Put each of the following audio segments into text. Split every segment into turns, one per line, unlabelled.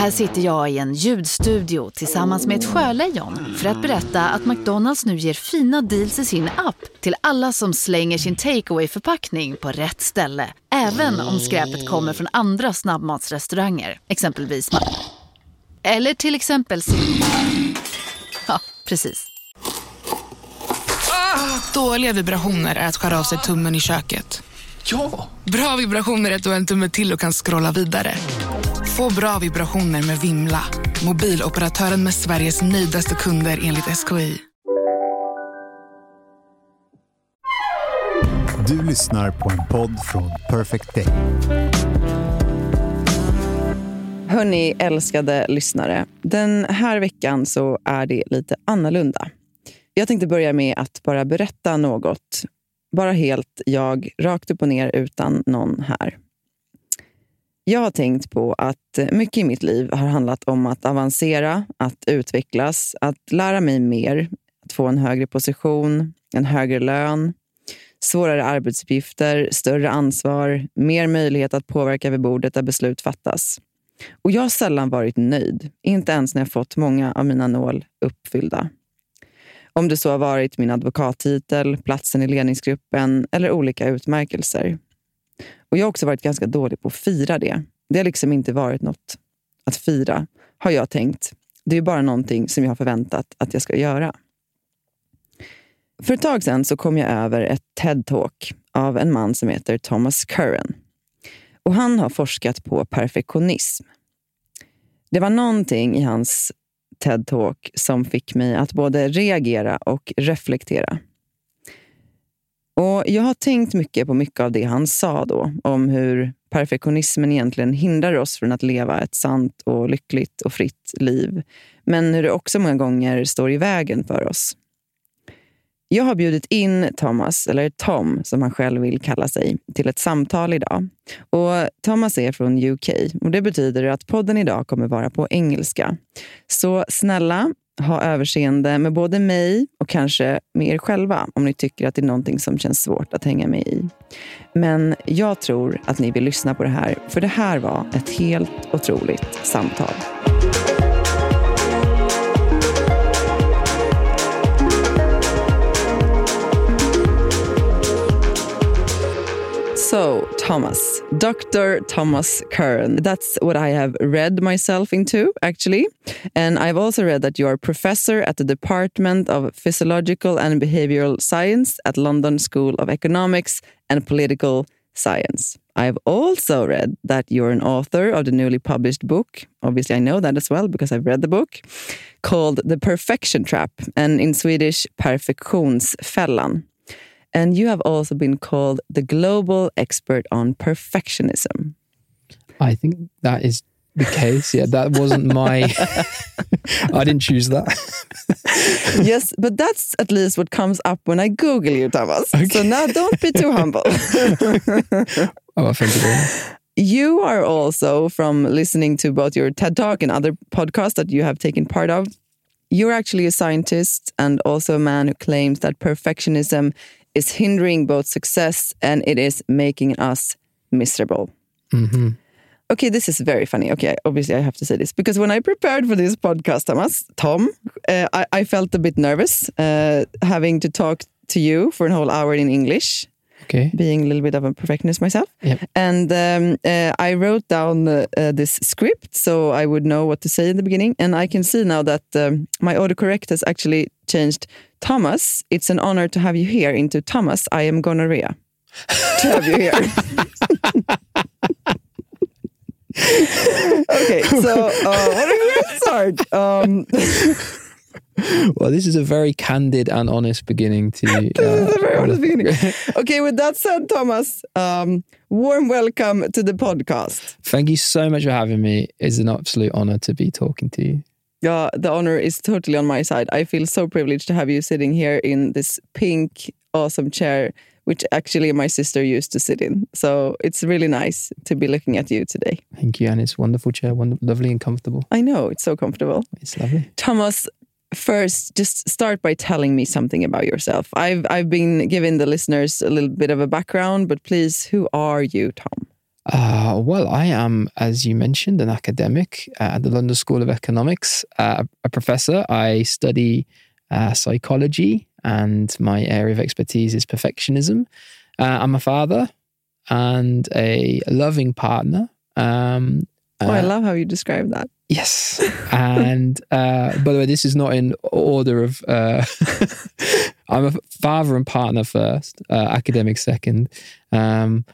Här sitter jag i en ljudstudio tillsammans med ett sjölejon för att berätta att McDonalds nu ger fina deals i sin app till alla som slänger sin takeaway förpackning på rätt ställe. Även om skräpet kommer från andra snabbmatsrestauranger, exempelvis Eller till exempel Ja, precis.
Dåliga vibrationer är att skära av sig tummen i köket.
Ja!
Bra vibrationer är att du har en tumme till och kan scrolla vidare. Få bra vibrationer med Vimla. Mobiloperatören med Sveriges nöjdaste kunder enligt SKI.
Du lyssnar på en podd från Perfect Day.
Hörni, älskade lyssnare. Den här veckan så är det lite annorlunda. Jag tänkte börja med att bara berätta något. Bara helt jag, rakt upp och ner utan någon här. Jag har tänkt på att eh, mycket i mitt liv har handlat om att avancera, att utvecklas, att lära mig mer, att få en högre position, en högre lön, svårare arbetsuppgifter, större ansvar, mer möjlighet att påverka vid bordet där beslut fattas. Och jag har sällan varit nöjd, inte ens när jag fått många av mina mål uppfyllda. Om det så har varit min advokattitel, platsen i ledningsgruppen eller olika utmärkelser. Och Jag har också varit ganska dålig på att fira det. Det har liksom inte varit något att fira, har jag tänkt. Det är bara någonting som jag har förväntat att jag ska göra. För ett tag sedan så kom jag över ett TED-talk av en man som heter Thomas Curran. Och Han har forskat på perfektionism. Det var någonting i hans TED-talk som fick mig att både reagera och reflektera. Och Jag har tänkt mycket på mycket av det han sa då, om hur perfektionismen egentligen hindrar oss från att leva ett sant och lyckligt och fritt liv. Men hur det också många gånger står i vägen för oss. Jag har bjudit in Thomas, eller Tom som han själv vill kalla sig, till ett samtal idag. Och Thomas är från UK och det betyder att podden idag kommer vara på engelska. Så snälla, ha överseende med både mig och kanske med er själva om ni tycker att det är någonting som känns svårt att hänga med i. Men jag tror att ni vill lyssna på det här, för det här var ett helt otroligt samtal. So, Thomas, Dr. Thomas Curran. That's what I have read myself into, actually. And I've also read that you are professor at the Department of Psychological and Behavioral Science at London School of Economics and Political Science. I've also read that you're an author of the newly published book. Obviously, I know that as well because I've read the book called The Perfection Trap, and in Swedish, Perfektionsfällan. And you have also been called the global expert on perfectionism.
I think that is the case. Yeah, that wasn't my. I didn't choose that.
yes, but that's at least what comes up when I Google you, Thomas. So now don't be too humble.
oh, thank you.
You are also, from listening to both your TED Talk and other podcasts that you have taken part of, you're actually a scientist and also a man who claims that perfectionism is hindering both success and it is making us miserable.
hmm
Okay, this is very funny. Okay, obviously I have to say this because when I prepared for this podcast, Thomas, Tom, uh, I, I felt a bit nervous uh, having to talk to you for a whole hour in English,
Okay.
being a little bit of a perfectionist myself.
Yep.
And um, uh, I wrote down uh, this script so I would know what to say in the beginning. And I can see now that um, my autocorrect has actually changed. Thomas, it's an honor to have you here into Thomas, I am gonorrhea. to have you here. okay, so uh, what a great start. Um,
Well, this is a very candid and honest beginning to.
this is a very
uh,
honest beginning. Okay, with that said, Thomas, um, warm welcome to the podcast.
Thank you so much for having me. It's an absolute honor to be talking to you.
Yeah, the honor is totally on my side. I feel so privileged to have you sitting here in this pink, awesome chair, which actually my sister used to sit in. So it's really nice to be looking at you today.
Thank you, and it's wonderful chair, wonder- lovely and comfortable.
I know, it's so comfortable.
It's lovely.
Thomas, first, just start by telling me something about yourself. I've I've been giving the listeners a little bit of a background, but please, who are you, Tom?
Uh, well, I am, as you mentioned, an academic at the London School of Economics, uh, a professor. I study uh, psychology, and my area of expertise is perfectionism. Uh, I'm a father and a loving partner. Um,
Oh, I
uh,
love how you describe that.
Yes. And uh, by the way, this is not in order of. Uh, I'm a father and partner first, uh, academic second. Um,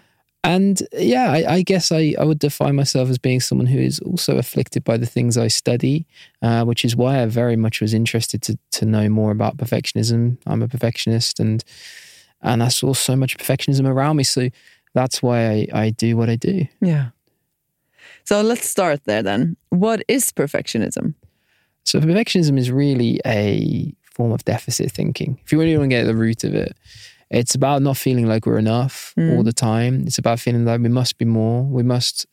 and yeah, I, I guess I, I would define myself as being someone who is also afflicted by the things I study, uh, which is why I very much was interested to, to know more about perfectionism. I'm a perfectionist and and I saw so much perfectionism around me. So that's why I, I do what I do.
Yeah. So let's start there then. What is perfectionism?
So perfectionism is really a form of deficit thinking. If you really want to get at the root of it, it's about not feeling like we're enough hmm. all the time. It's about feeling like we must be more. We must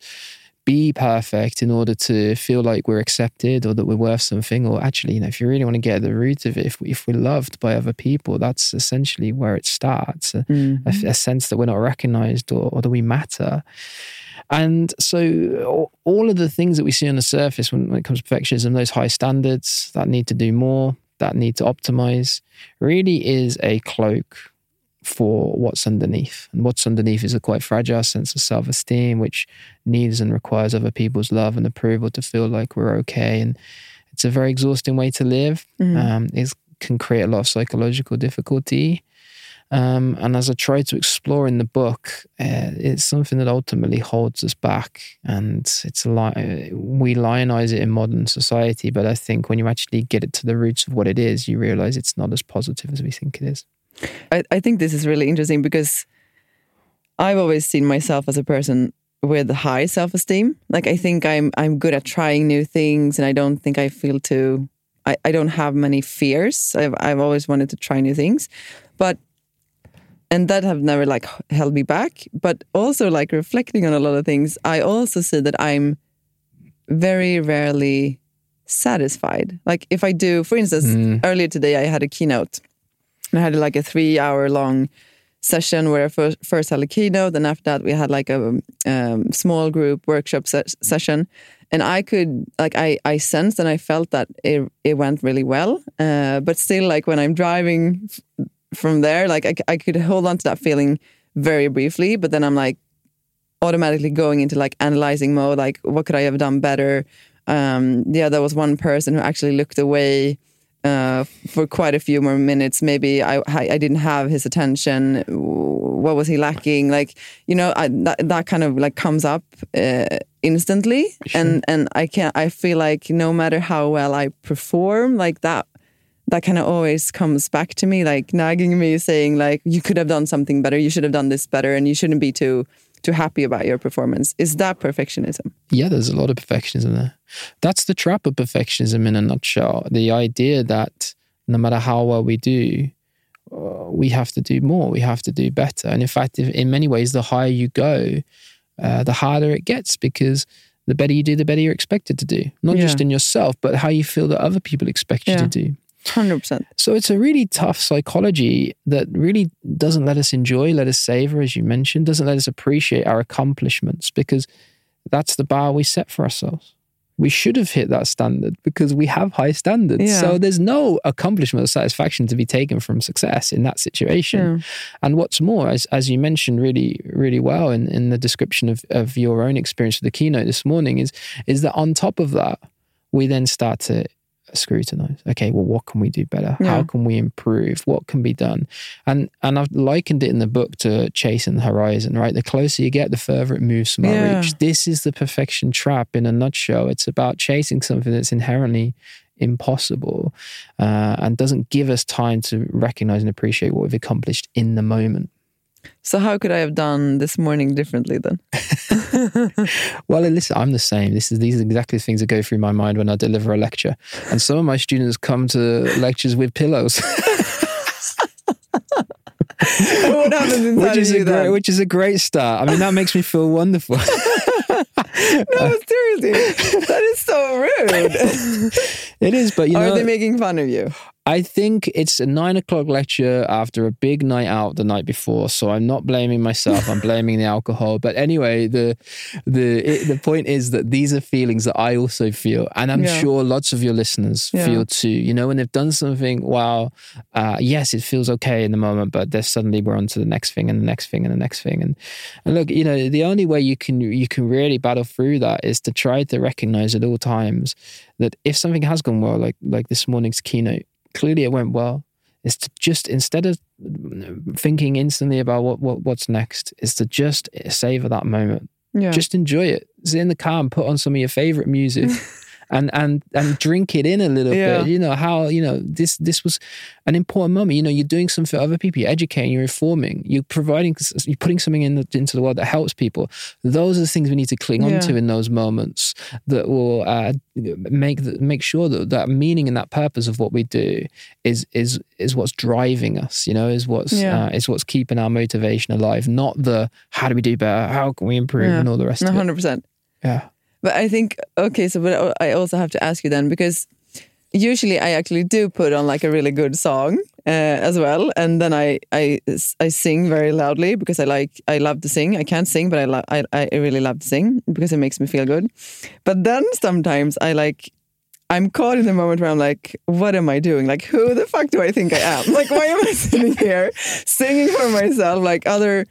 be perfect in order to feel like we're accepted or that we're worth something. Or actually, you know, if you really want to get at the root of it, if, we, if we're loved by other people, that's essentially where it starts. A, a- mm-hmm. a sense that we're not recognized or, or that we matter. And so, all of the things that we see on the surface when, when it comes to perfectionism, those high standards that need to do more, that need to optimize, really is a cloak for what's underneath. And what's underneath is a quite fragile sense of self esteem, which needs and requires other people's love and approval to feel like we're okay. And it's a very exhausting way to live. Um, it can create a lot of psychological difficulty. Um, and as I try to explore in the book, uh, it's something that ultimately holds us back, and it's a li- we lionize it in modern society. But I think when you actually get it to the roots of what it is, you realize it's not as positive as we think it is.
I, I think this is really interesting because I've always seen myself as a person with high self esteem. Like I think I'm I'm good at trying new things and I don't think I feel too I, I don't have many fears. I've I've always wanted to try new things. But and that have never like held me back. But also like reflecting on a lot of things, I also see that I'm very rarely satisfied. Like if I do, for instance, mm. earlier today I had a keynote and I had like a three hour long session where I first, had a keynote, and after that we had like a um, small group workshop se- session, and I could like I I sensed and I felt that it it went really well, uh, but still like when I'm driving from there, like I could hold on to that feeling very briefly, but then I'm like automatically going into like analyzing mode, like what could I have done better? Um, yeah, there was one person who actually looked away uh, for quite a few more minutes. Maybe I I I didn't have his attention. What was he lacking? Like you know, I, that that kind of like comes up uh, instantly, and and I can I feel like no matter how well I perform, like that that kind of always comes back to me, like nagging me, saying like you could have done something better, you should have done this better, and you shouldn't be too too happy about your performance. Is that perfectionism?
Yeah, there's a lot of perfectionism there. That's the trap of perfectionism in a nutshell. The idea that no matter how well we do, uh, we have to do more, we have to do better. And in fact, if, in many ways, the higher you go, uh, the harder it gets because the better you do, the better you're expected to do. Not
Yeah.
just in yourself, but how you feel that other people expect you
Yeah.
to do.
Hundred percent.
So it's a really tough psychology that really doesn't let us enjoy, let us savor, as you mentioned, doesn't let us appreciate our accomplishments because that's the bar we set for ourselves. We should have hit that standard because we have high standards.
Yeah.
So there's no accomplishment or satisfaction to be taken from success in that situation. And what's more, as, as you mentioned really, really well in, in the description of, of your own experience with the keynote this morning, is, is that on top of that, we then start to scrutinize. Okay, well, what can we do better? How can we improve? What can be done? And and I've likened it in the book to chasing the horizon. Right, the closer you get, the further it moves from our
Yeah.
reach. This is the perfection trap in a nutshell. It's about chasing something that's inherently impossible uh, and doesn't give us time to recognize and appreciate what we've accomplished in the moment.
So how could I have done this morning differently then?
Well, listen, I'm the same. This is these are exactly the things that go through my mind when I deliver a lecture. And some of my students come to lectures with pillows.
what happens inside
which is a great, which is a great start. I mean, that makes me feel wonderful.
no, uh, seriously, that is so rude.
it is, but you know, Are
they making fun of you?
I think it's a nine o'clock lecture after a big night out the night before, so I'm not blaming myself. I'm blaming the alcohol. But anyway, the the it, the point is that these are feelings that I also feel, and I'm
Yeah.
sure lots of your listeners
Yeah.
feel too. You know, when they've done something, wow, uh, yes, it feels okay in the moment, but then suddenly we're on to the next thing and the next thing and the next thing. And and look, you know, the only way you can you can really battle through that is to try to recognize at all times that if something has gone well, like like this morning's keynote, clearly it went well. Is to just instead of thinking instantly about what, what what's next, is to just savor that moment.
Yeah.
Just enjoy it. Sit in the car and put on some of your favorite music. And, and and drink it in a little
Yeah.
bit. You know how you know this this was an important moment. You know you're doing something for other people. You're educating. You're informing. You're providing. You're putting something in the, into the world that helps people. Those are the things we need to cling on to in those moments that will uh, make the, make sure that that meaning and that purpose of what we do is is is what's driving us. You know, is what's
Yeah.
uh, is what's keeping our motivation alive. Not the how do we do better? How can we improve?
Yeah.
And all the rest
100%.
Yeah.
But I think, okay, so but I also have to ask you then, because usually I actually do put on like a really good song uh, as well. And then I, I, I sing very loudly because I like, I love to sing. I can't sing, but I, lo- I, I really love to sing because it makes me feel good. But then sometimes I like, I'm caught in the moment where I'm like, what am I doing? Like, who the fuck do I think I am? Like, why am I sitting here singing for myself? Like, other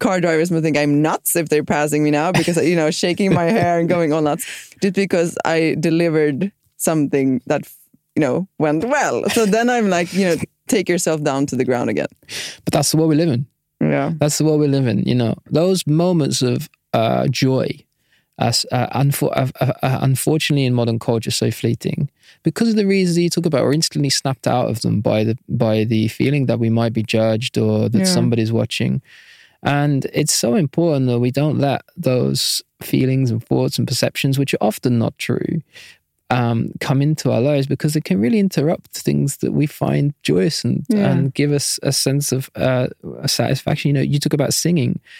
car drivers may think I'm nuts if they're passing me now because, you know, shaking my hair and going all nuts just because I delivered something that, you know, went well. So then I'm like, you know, take yourself down to the ground again.
But that's the world we live in.
Yeah.
That's the world we live in. You know, those moments of uh, joy, as uh, unfor- uh, uh, uh, unfortunately in modern culture, so fleeting because of the reasons you talk about. We're instantly snapped out of them by the by the feeling that we might be judged or that
Yeah.
somebody's watching. And it's so important that we don't let those feelings and thoughts and perceptions, which are often not true, um, come into our lives because it can really interrupt things that we find joyous and,
Yeah.
and give us a sense of uh, satisfaction. You know, you talk about singing.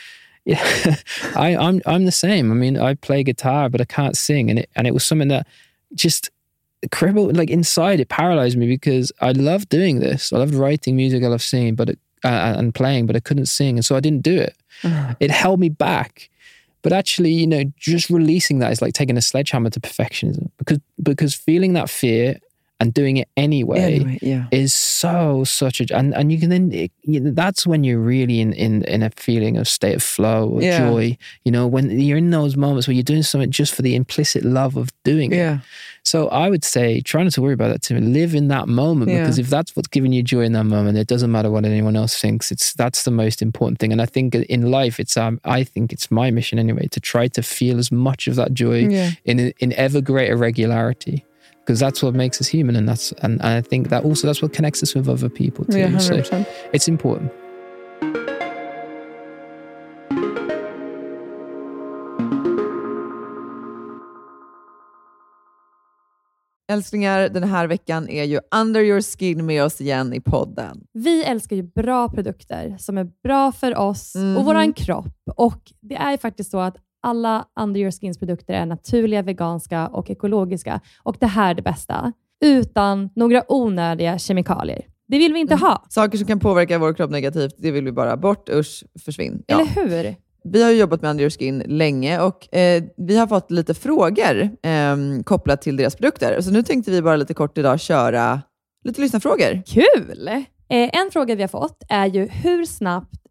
Yeah, I, I'm I'm the same. I mean, I play guitar, but I can't sing, and it and it was something that just crippled like inside. It paralyzed me because I loved doing this. I loved writing music. I love singing, but it, uh, and playing, but I couldn't sing, and so I didn't do it. It held me back. But actually, you know, just releasing that is like taking a sledgehammer to perfectionism because because feeling that fear and doing it anyway,
Anyway, yeah.
is so such a and and you can then it, you know, that's when you're really in in in a feeling of state of flow or
Yeah.
joy. You know, when you're in those moments where you're doing something just for the implicit love of doing it.
Yeah.
So I would say try not to worry about that to Live in that moment
Yeah.
because if that's what's giving you joy in that moment, it doesn't matter what anyone else thinks. It's that's the most important thing. And I think in life, it's um, I think it's my mission anyway to try to feel as much of that joy in in ever greater regularity. Because that's what makes us human, and that's and, and I think that also that's what connects us with other people too.
Yeah,
so
100%.
it's important.
Älsklingar, den här veckan är ju Under your skin med oss igen i podden.
Vi älskar ju bra produkter som är bra för oss
Mhm.
och vår kropp. Och Det är ju faktiskt så att alla Under Your Skins produkter är naturliga, veganska och ekologiska. Och det här är det bästa. Utan några onödiga kemikalier. Det vill vi inte ha.
Saker som kan påverka vår kropp negativt, det vill vi bara bort. Usch, försvinn. Ja.
Eller hur?
Vi har jobbat med Under Your Skin länge och eh, vi har fått lite frågor eh, kopplat till deras produkter. Så nu tänkte vi bara lite kort idag köra lite lyssnarfrågor.
Kul! Eh, en fråga vi har fått är ju hur snabbt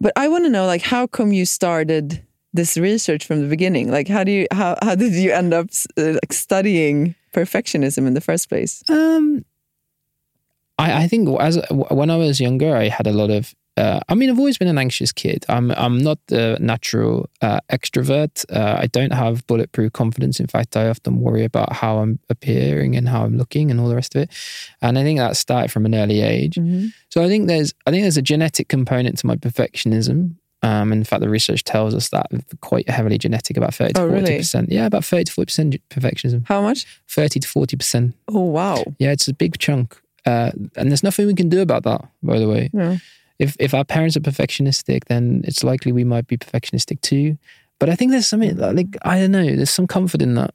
But I want to know, like, how come you started this research from the beginning? Like, how do you how how did you end up uh, like studying perfectionism in the first place?
Um, I, I think as when I was younger, I had a lot of. Uh, I mean, I've always been an anxious kid. I'm I'm not a natural uh, extrovert. Uh, I don't have bulletproof confidence. In fact, I often worry about how I'm appearing and how I'm looking and all the rest of it. And I think that started from an early age. So I think there's I think there's a genetic component to my perfectionism. Um, in fact, the research tells us that quite heavily genetic, about thirty to
Oh,
forty
really?
percent. Yeah, about thirty to forty percent perfectionism.
How much?
Thirty to forty percent.
Oh wow!
Yeah, it's a big chunk. Uh, and there's nothing we can do about that, by the way.
Yeah.
If if our parents are perfectionistic, then it's likely we might be perfectionistic too. But I think there's something like I don't know. There's some comfort in that.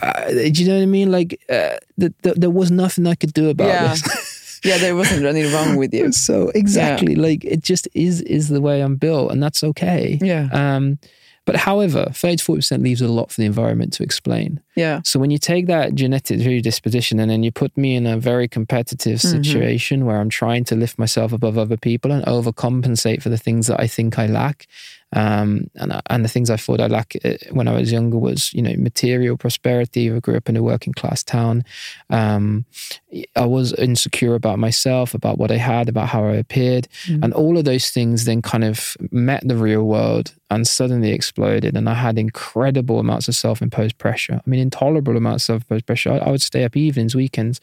Uh, do you know what I mean? Like uh, th- th- there was nothing I could do about
Yeah.
this.
Yeah, there wasn't anything wrong with you.
so exactly, like it just is is the way I'm built, and that's okay.
Yeah,
Um, but however, 30 to 40 percent leaves a lot for the environment to explain.
yeah,
So when you take that genetic predisposition and then you put me in a very competitive
Mm-hmm.
situation where I'm trying to lift myself above other people and overcompensate for the things that I think I lack, um, and and the things I thought I lack uh, when I was younger was you know material prosperity. I grew up in a working class town. Um, I was insecure about myself, about what I had, about how I appeared, and all of those things then kind of met the real world and suddenly exploded. And I had incredible amounts of self-imposed pressure. I mean, intolerable amounts of self-imposed pressure. I, I would stay up evenings, weekends.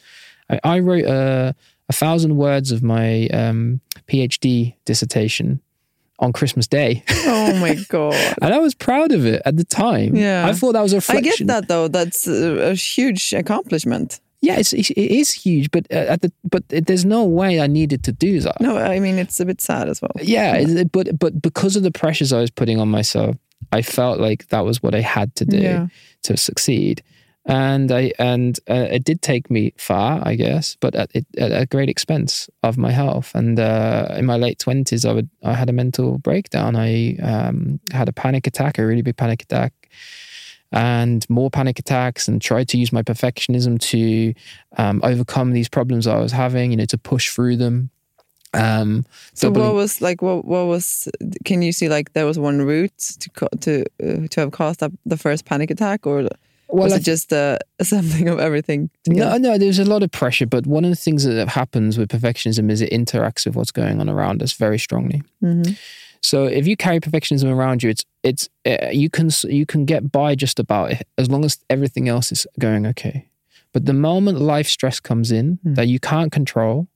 I, I wrote a, a thousand words of my um, PhD dissertation on Christmas Day,
Oh my god!
and I was proud of it at the time.
Yeah.
I thought that was a reflection.
I get that though. That's a, a huge accomplishment.
Yeah, it's, it is huge, but uh, at the but it, there's no way I needed to do that.
No, I mean it's a bit sad as well.
Yeah, it- but but because of the pressures I was putting on myself, I felt like that was what I had to do
Yeah.
to succeed, and I and uh, it did take me far, I guess, but at, it, at a great expense of my health. And uh, in my late twenties, I would I had a mental breakdown. I um, had a panic attack, a really big panic attack. And more panic attacks, and tried to use my perfectionism to um, overcome these problems I was having. You know, to push through them. Um,
So
doubling-
what was like what what was? Can you see like there was one route to to uh, to have caused up the first panic attack, or
Well,
was
I
it just a something of everything?
No,
Together?
no, there's a lot of pressure, but one of the things that happens with perfectionism is it interacts with what's going on around us very strongly.
Mhm.
So if you carry perfectionism around you, it's it's uh, you can you can get by just about it as long as everything else is going okay. But the moment life stress comes in that you can't control,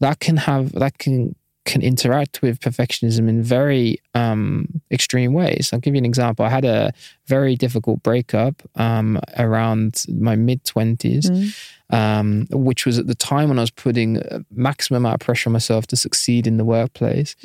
that can have that can can interact with perfectionism in very um, extreme ways. I'll give you an example. I had a very difficult breakup um, around my mid 20s, um, which was at the time when I was putting a maximum amount of pressure on myself to succeed in the workplace.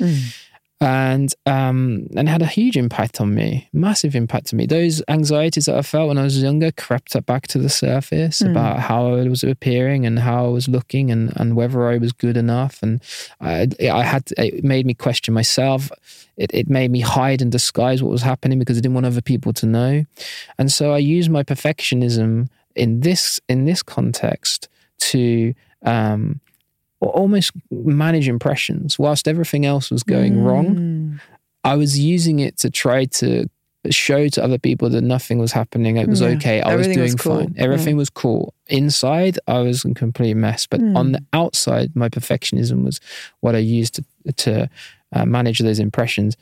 And um, and it had a huge impact on me, massive impact on me. Those anxieties that I felt when I was younger crept up back to the surface about how I was appearing and how I was looking and, and whether I was good enough. And I, I had it made me question myself. It, it made me hide and disguise what was happening because I didn't want other people to know. And so I used my perfectionism in this in this context to um, al- almost manage impressions whilst everything else was going wrong. I was using it to try to show to other people that nothing was happening. It was
Yeah.
okay. I was doing
was cool.
fine. Everything was cool. Inside, I was in complete mess. But on the outside, my perfectionism was what I used to to uh, manage those impressions.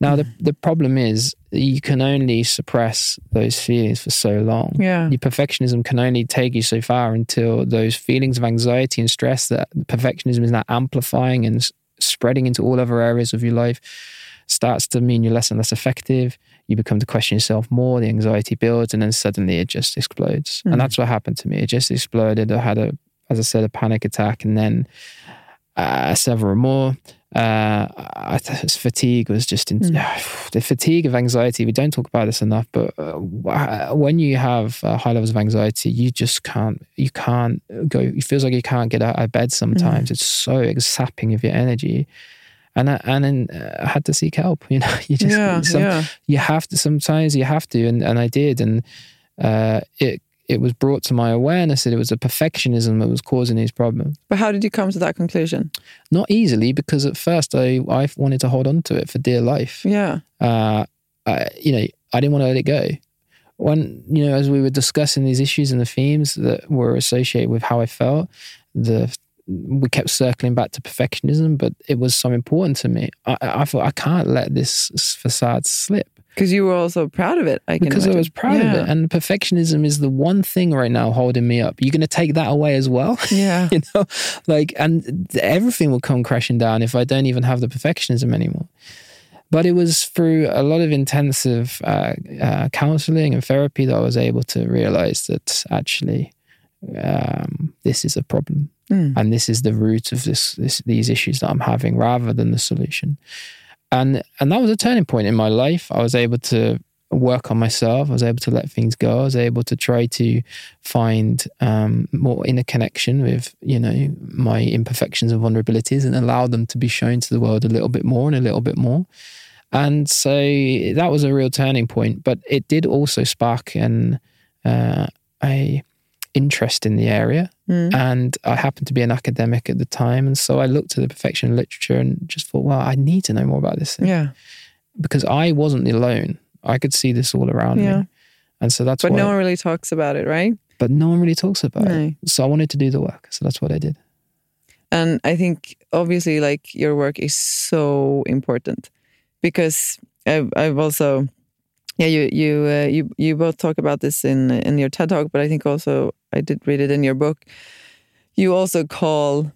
Now, the, the problem is you can only suppress those feelings for so long.
Yeah.
Your perfectionism can only take you so far until those feelings of anxiety and stress that perfectionism is now amplifying and spreading into all other areas of your life, starts to mean you're less and less effective. You become to question yourself more, the anxiety builds, and then suddenly it just explodes.
Mm.
And that's what happened to me. It just exploded. I had a, as I said, a panic attack, and then uh, several more. Uh, I, fatigue was just in,
Mm.
the fatigue of anxiety. We don't talk about this enough, but uh, when you have uh, high levels of anxiety, you just can't. You can't go. It feels like you can't get out of bed. Sometimes it's so sapping of your energy, and I, and then uh, I had to seek help. You know, you just
yeah,
some-
yeah.
you have to. Sometimes you have to, and and I did, and uh, it it was brought to my awareness that it was a perfectionism that was causing these problems
But how did you come to that conclusion?
not easily because at first I, I wanted to hold on to it for dear life.
Yeah.
Uh, I, you know, I didn't want to let it go. When, you know, as we were discussing these issues and the themes that were associated with how I felt, the we kept circling back to perfectionism, but it was so important to me. I, I thought I can't let this facade slip
Because you were also proud of it. I can
because I was proud of it. And perfectionism is the one thing right now holding me up. You're going to take that away as well.
Yeah.
you know like and everything will come crashing down if i don't even have the perfectionism anymore but it was through a lot of intensive uh, uh, counseling and therapy that i was able to realize that actually um, this is a problem
Mm.
and this is the root of this, this these issues that i'm having rather than the solution and and that was a turning point in my life. I was able to work on myself. I was able to let things go. I was able to try to find um, more inner connection with you know my imperfections and vulnerabilities and allow them to be shown to the world a little bit more and a little bit more. And so that was a real turning point but it did also spark an uh, a interest in the area
Mm.
and I happened to be an academic at the time, and so I looked at the perfection literature and just thought, well, I need to know more about this thing
Yeah.
because I wasn't alone. I could see this all around
Yeah.
me, and so that's
But no one really talks about it, right?
but no one really talks about
No.
it. So I wanted to do the work, so that's what I did.
And I think obviously, like your work is so important because I've, I've also, yeah, you you uh, you you both talk about this in in your TED talk, but I think also I did read it in your book. You also call,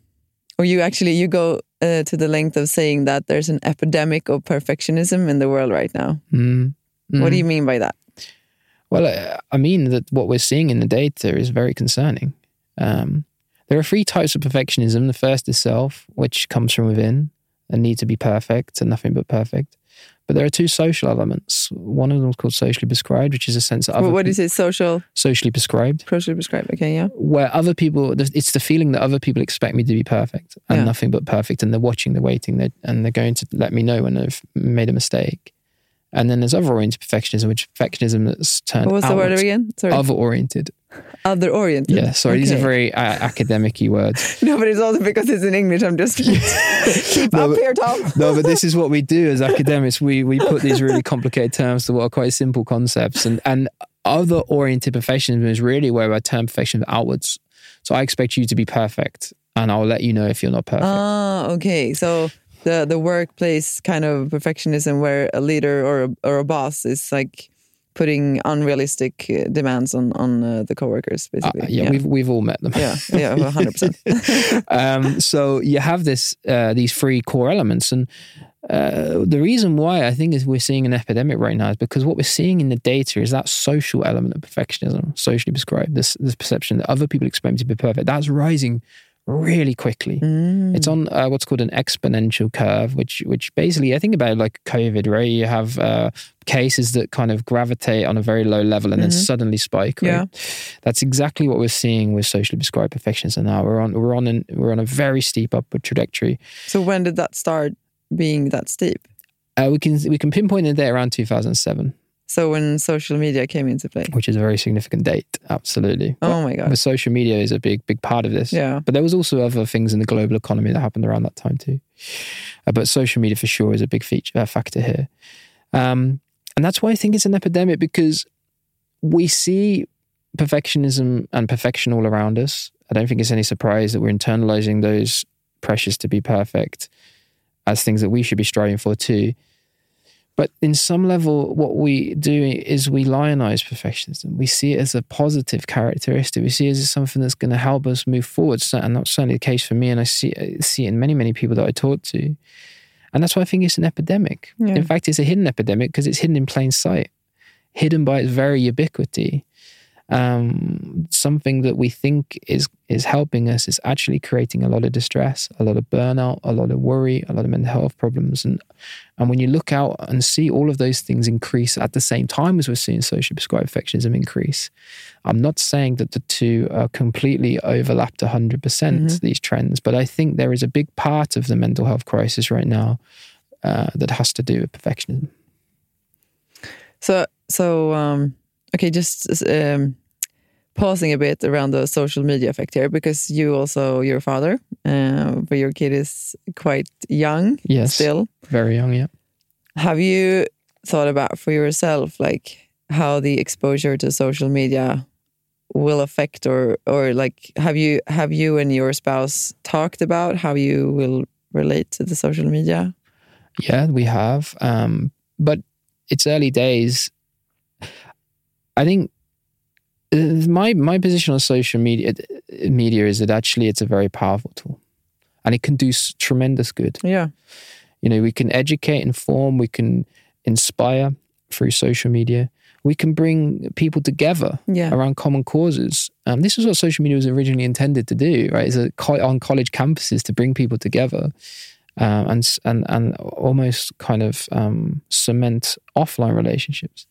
or you actually you go uh, to the length of saying that there's an epidemic of perfectionism in the world right now.
Mm.
What do
Mm.
you mean by that?
Well, uh, I mean that what we're seeing in the data is very concerning. Um, there are three types of perfectionism. The first is self, which comes from within and need to be perfect and nothing but perfect. But there are two social elements. One of them is called socially prescribed, which is a sense of other
What, what is it? Social,
socially prescribed,
socially prescribed. Okay, yeah.
where other people, it's the feeling that other people expect me to be perfect and
Yeah.
nothing but perfect, and they're watching, they're waiting, they're, and they're going to let me know when I've made a mistake. And then there's other oriented perfectionism, which perfectionism that's turned
What was the word again? Sorry.
Other oriented.
Other oriented.
Yeah, sorry, these are very uh, academic words.
No, but it's also because it's in English. I'm just keep
No,
up
but-
here, Tom.
No, but this is what we do as academics. We we put these really complicated terms to what are quite simple concepts, and and other oriented perfectionism is really where I turn perfectionism outwards. So I expect you to be perfect, and I'll let you know if you're not perfect.
Ah, okay. So the the workplace kind of perfectionism, where a leader or a, or a boss is like putting unrealistic uh, demands on on uh, the coworkers,
Uh,
basically.
yeah, we've we've all met them.
yeah, yeah, hundred percent.
um, so you have this uh, these three core elements, and uh, the reason why I think is we're seeing an epidemic right now is because what we're seeing in the data is that social element of perfectionism, socially prescribed, this this perception that other people expect me to be perfect. That's rising really quickly.
Mm.
It's on uh, what's called an exponential curve, which which basically I think about like COVID, right? You have uh, cases that kind of gravitate on a very low level and then
Mhm.
suddenly spike. Right?
Yeah.
That's exactly what we're seeing with socially prescribed perfectionism now. We're on we're on an, we're on a very steep upward trajectory.
So when did that start being that steep?
Uh, we can we can pinpoint it there around 2007,
So when social media came into play.
which is a very significant date. Absolutely.
Oh my god.
But social media is a big big part of this.
Yeah.
But there was also other things in the global economy that happened around that time too. Uh, but social media for sure is a big feature uh, factor here, um, and that's why I think it's an epidemic because we see perfectionism and perfection all around us. I don't think it's any surprise that we're internalizing those pressures to be perfect as things that we should be striving for too. But in some level, what we do is we lionize perfectionism. We see it as a positive characteristic. We see it as something that's going to help us move forward. And that's certainly the case for me. And I see, I see it in many, many people that I talk to. And that's why I think it's an epidemic.
Yeah.
In fact, it's a hidden epidemic because it's hidden in plain sight, hidden by its very ubiquity um, something that we think is is helping us is actually creating a lot of distress, a lot of burnout, a lot of worry, a lot of mental health problems, and and when you look out and see all of those things increase at the same time as we're seeing social prescribed perfectionism increase, I'm not saying that the two are completely overlapped 100%
Mhm.
these trends, but I think there is a big part of the mental health crisis right now uh, that has to do with perfectionism.
So, so um, okay, just um, pausing a bit around the social media effect here, because you also you're father, uh, but your kid is quite young
Yes,
still.
very young, yeah.
Have you thought about for yourself, like how the exposure to social media will affect, or or like have you have you and your spouse talked about how you will relate to the social media?
Yeah, we have. Um, but it's early days. I think uh, my my position on social media media is that actually it's a very powerful tool, and it can do tremendous good.
Yeah,
You know, we can educate, inform, we can inspire through social media. We can bring people together
yeah,
around common causes. Um, this is what social media was originally intended to do, right? Is on college campuses to bring people together um, and and and almost kind of um, cement offline relationships.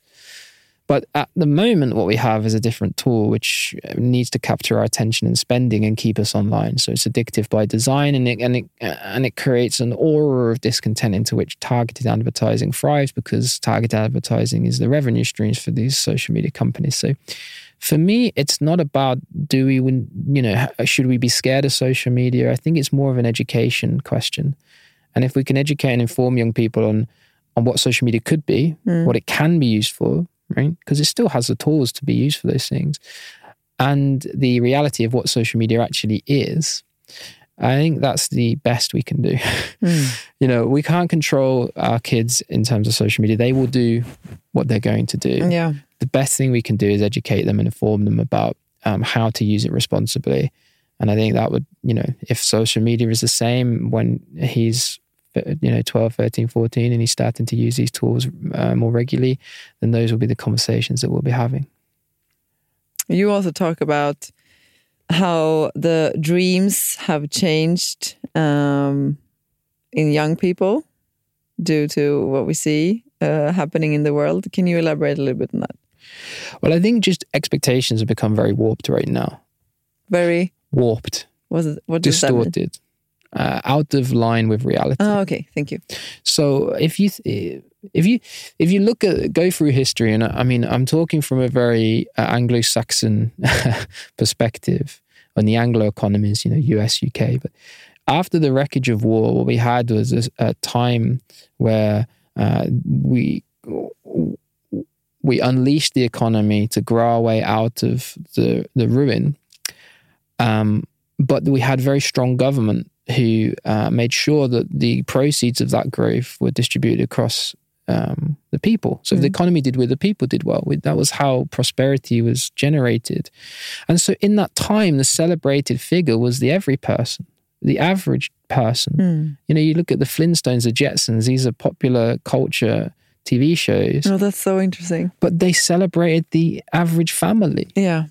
But at the moment, what we have is a different tool which uh, needs to capture our attention and spending and keep us online. So it's addictive by design, and it and it and it creates an aura of discontent into which targeted advertising thrives because targeted advertising is the revenue streams for these social media companies. So for me, it's not about do we, you know, should we be scared of social media? I think it's more of an education question. And if we can educate and inform young people on on what social media could be, what it can be used for, right? Because it still has the tools to be used for those things, and the reality of what social media actually is. I think that's the best we can do. you know, we can't control our kids in terms of social media. They will do what they're going to do
yeah,
the best thing we can do is educate them and inform them about um, how to use it responsibly. And I think that would, you know, if social media is the same when he's, you know, 12, 13, 14, and he's starting to use these tools uh, more regularly, then those will be the conversations that we'll be having.
You also talk about how the dreams have changed um, in young people due to what we see uh, happening in the world. Can you elaborate a little bit on that?
Well, I think just expectations have become very warped right now.
Very
Warped,
was it what does that mean?
distorted, uh, out of line with reality.
Oh, okay, thank you.
So if you if you if you look at go through history, and I mean I'm talking from a very uh, Anglo-Saxon perspective on the Anglo economies, you know, U.S., U.K. But after the wreckage of war, what we had was a, a time where uh, we we unleashed the economy to grow our way out of the the ruin. Um, but we had very strong government who uh, made sure that the proceeds of that growth were distributed across um, the people. So if the economy did well, the people did well. We- That was how prosperity was generated. And so in that time, the celebrated figure was the every person, the average person.
Mm.
You know, you look at the Flintstones, the Jetsons, these are popular culture TV shows,
Oh, that's so interesting.
but they celebrated the average family
Yeah,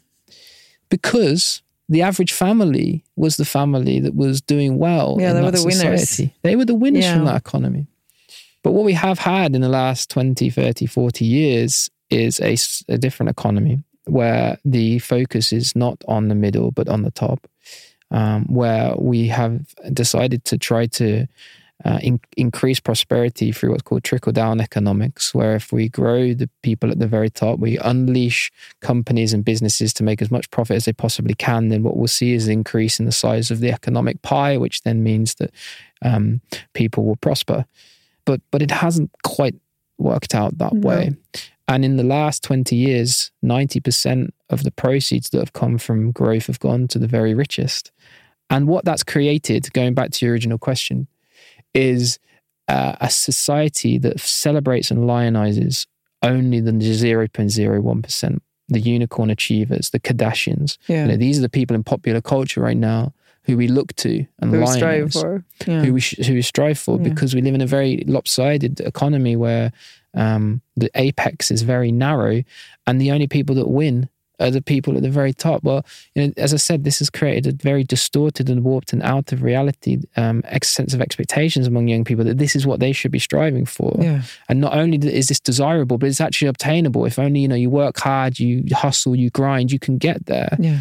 because the average family was the family that was doing well.
Yeah,
in
they were the winners.
society. They were the winners
Yeah.
from that economy. But what we have had in the last 20, 30, 40 years is a different economy where the focus is not on the middle, but on the top, um, where we have decided to try to uh, in, increase prosperity through what's called trickle down economics, where if we grow the people at the very top, we unleash companies and businesses to make as much profit as they possibly can, then what we'll see is an increase in the size of the economic pie, which then means that um, people will prosper. But but it hasn't quite worked out that
No.
way. And in the last 20 years, 90% of the proceeds that have come from growth have gone to the very richest. And what that's created, going back to your original question, is uh, a society that celebrates and lionizes only the 0.01%, the unicorn achievers, the Kardashians.
Yeah.
You know, these are the people in popular culture right now who we look to and
Who we
lionize
strive for. Yeah.
who we sh- who we strive for
Yeah.
because we live in a very lopsided economy where um, the apex is very narrow and the only people that win are the people at the very top. Well, you know, as I said, this has created a very distorted and warped and out of reality um, ex- sense of expectations among young people that this is what they should be striving for.
yeah.
And not only is this desirable, but it's actually obtainable. If only you know you work hard, you hustle, you grind, you can get there.
Yeah.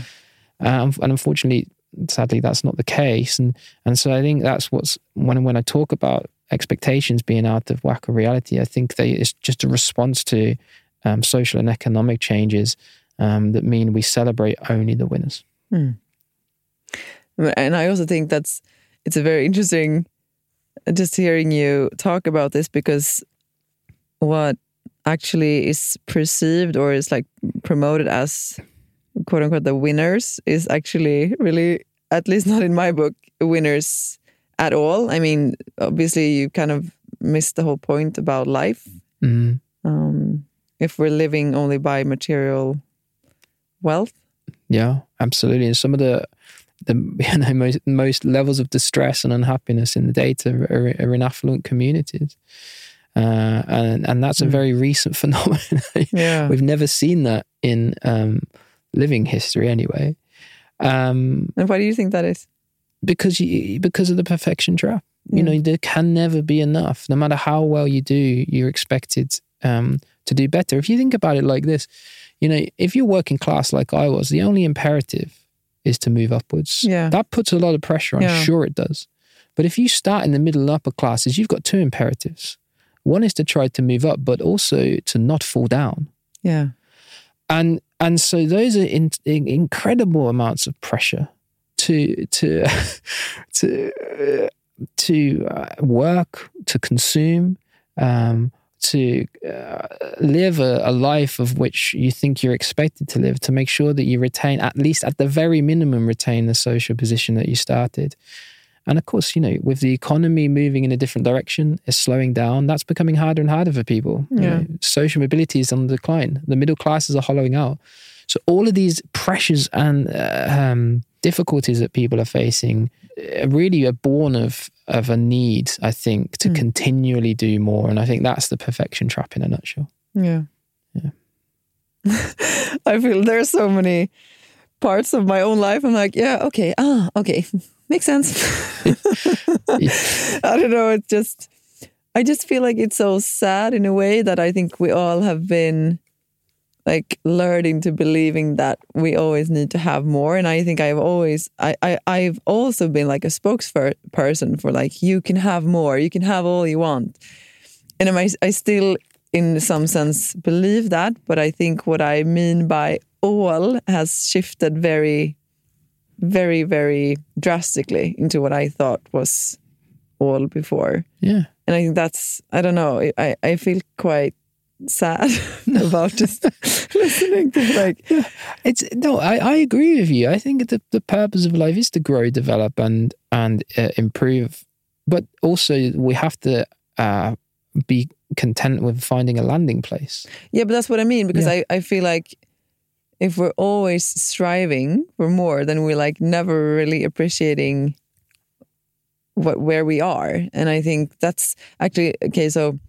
Um, and unfortunately, sadly, that's not the case. And and so I think that's what's when when I talk about expectations being out of whack of reality, I think they it's just a response to um, social and economic changes um, that mean we celebrate only the winners.
And I also think that's it's a very interesting just hearing you talk about this because what actually is perceived or is like promoted as quote unquote the winners is actually really at least not in my book winners at all. I mean, obviously you kind of missed the whole point about life.
Mm.
Um, if we're living only by material wealth.
Yeah, absolutely. And some of the the you know most most levels of distress and unhappiness in the data are, are in affluent communities, uh, and and that's a
Mm.
very recent phenomenon.
Yeah.
We've never seen that in um, living history, anyway, um,
And why do you think that is?
because you, because of the perfection trap. You know, there can never be enough. No matter how well you do, you're expected um, to do better. If you think about it like this, you know, if you're working class like I was, the only imperative is to move upwards.
Yeah.
That puts a lot of pressure on.
Yeah.
Sure, it does. But if you start in the middle and upper classes, you've got two imperatives. One is to try to move up, but also to not fall down.
Yeah.
And and so those are in, in- incredible amounts of pressure to to to uh, to uh, work, to consume, um, to uh, live a, a life of which you think you're expected to live. To make sure that you retain, at least at the very minimum, retain the social position that you started. And of course, you know, with the economy moving in a different direction, it's slowing down. That's becoming harder and harder for people. You
Yeah.
know, social mobility is on the decline. The middle classes are hollowing out. So all of these pressures and uh, um, difficulties that people are facing really are born of of a need, I think, to
Mm.
continually do more. And I think that's the perfection trap in a nutshell.
Yeah.
Yeah.
I feel there's so many parts of my own life. I'm like, yeah, okay, ah, okay, makes sense. I don't know. It's just, I just feel like it's so sad in a way that I think we all have been like learning to believing that we always need to have more. And I think I've always, I, I, I've also been like a spokesperson for like, you can have more, you can have all you want. And I, I still, in some sense, believe that. But I think what I mean by all has shifted very, very, very drastically into what I thought was all before.
Yeah.
And I think that's, I don't know, I, I feel quite sad about just listening to like,
It's no, I, I agree with you. I think the, the purpose of life is to grow, develop, and and uh, improve. But also, we have to uh, be content with finding a landing place.
yeah, but that's what I mean because
Yeah.
I, I feel like if we're always striving for more, then we're like never really appreciating what where we are. And I think that's actually okay. So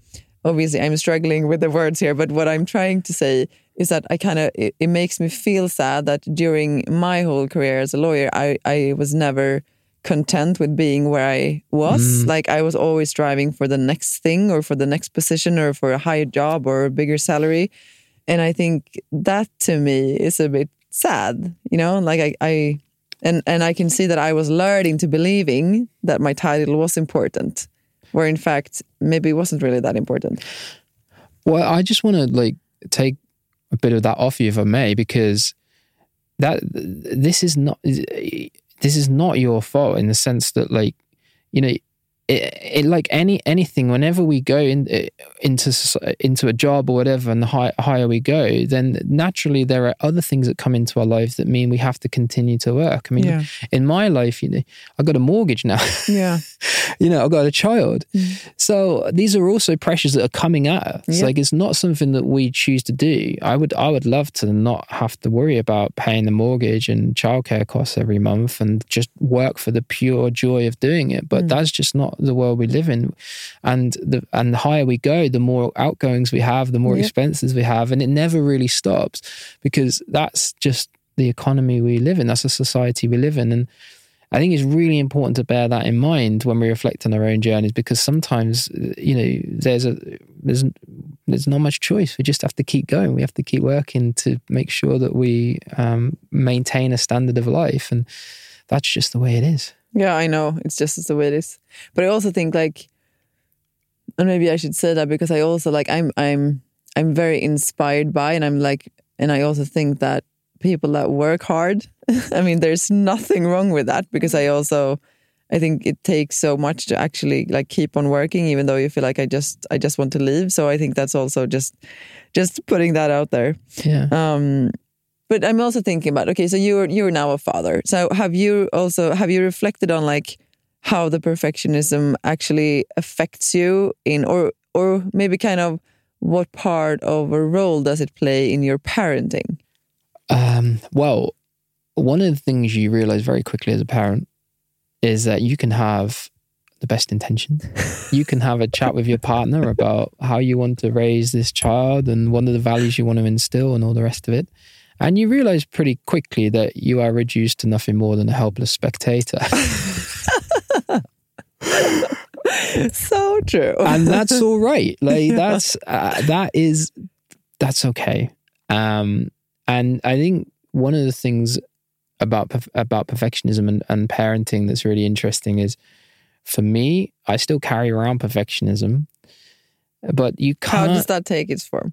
obviously, I'm struggling with the words here, but what I'm trying to say is that I kind of it, it makes me feel sad that during my whole career as a lawyer, I I was never content with being where I was. Mm. Like I was always striving for the next thing or for the next position or for a higher job or a bigger salary. And I think that to me is a bit sad, you know, like I, I and and I can see that I was learning to believing that my title was important, where in fact maybe it wasn't really that important.
Well, I just want to like take a bit of that off you, if I may, because that this is not this is not your fault in the sense that like you know it, it, like any anything whenever we go in, uh, into into a job or whatever and the high, higher we go then naturally there are other things that come into our lives that mean we have to continue to work. I mean
Yeah.
in my life you know i got a mortgage now.
Yeah.
you know i've got a child. Mm. So these are also pressures that are coming at us.
Yeah.
like it's not something that we choose to do. I would i would love to not have to worry about paying the mortgage and childcare costs every month and just work for the pure joy of doing it but mm. that's just not the world we live in and the and the higher we go the more outgoings we have the more
Yep.
expenses we have and it never really stops because that's just the economy we live in that's the society we live in and I think it's really important to bear that in mind when we reflect on our own journeys because sometimes you know there's a there's there's not much choice. We just have to keep going. We have to keep working to make sure that we um, maintain a standard of life, and that's just the way it is.
Yeah, I know. It's just as the way it is. But I also think like and maybe I should say that because I also like I'm I'm I'm very inspired by and I'm like and I also think that people that work hard, I mean there's nothing wrong with that because I also I think it takes so much to actually like keep on working even though you feel like I just I just want to leave. So I think that's also just just putting that out there.
Yeah.
Um, but I'm also thinking about okay, so you're you're now a father. So have you also have you reflected on like how the perfectionism actually affects you in or or maybe kind of what part of a role does it play in your parenting?
Um, well, one of the things you realize very quickly as a parent is that you can have the best intentions. you can have a chat with your partner about how you want to raise this child and one of the values you want to instill and all the rest of it. And you realize pretty quickly that you are reduced to nothing more than a helpless spectator.
so true.
and that's all right. Like that's uh, that is that's okay. Um, and I think one of the things about about perfectionism and, and parenting that's really interesting is, for me, I still carry around perfectionism, but you can't How
does that take its form?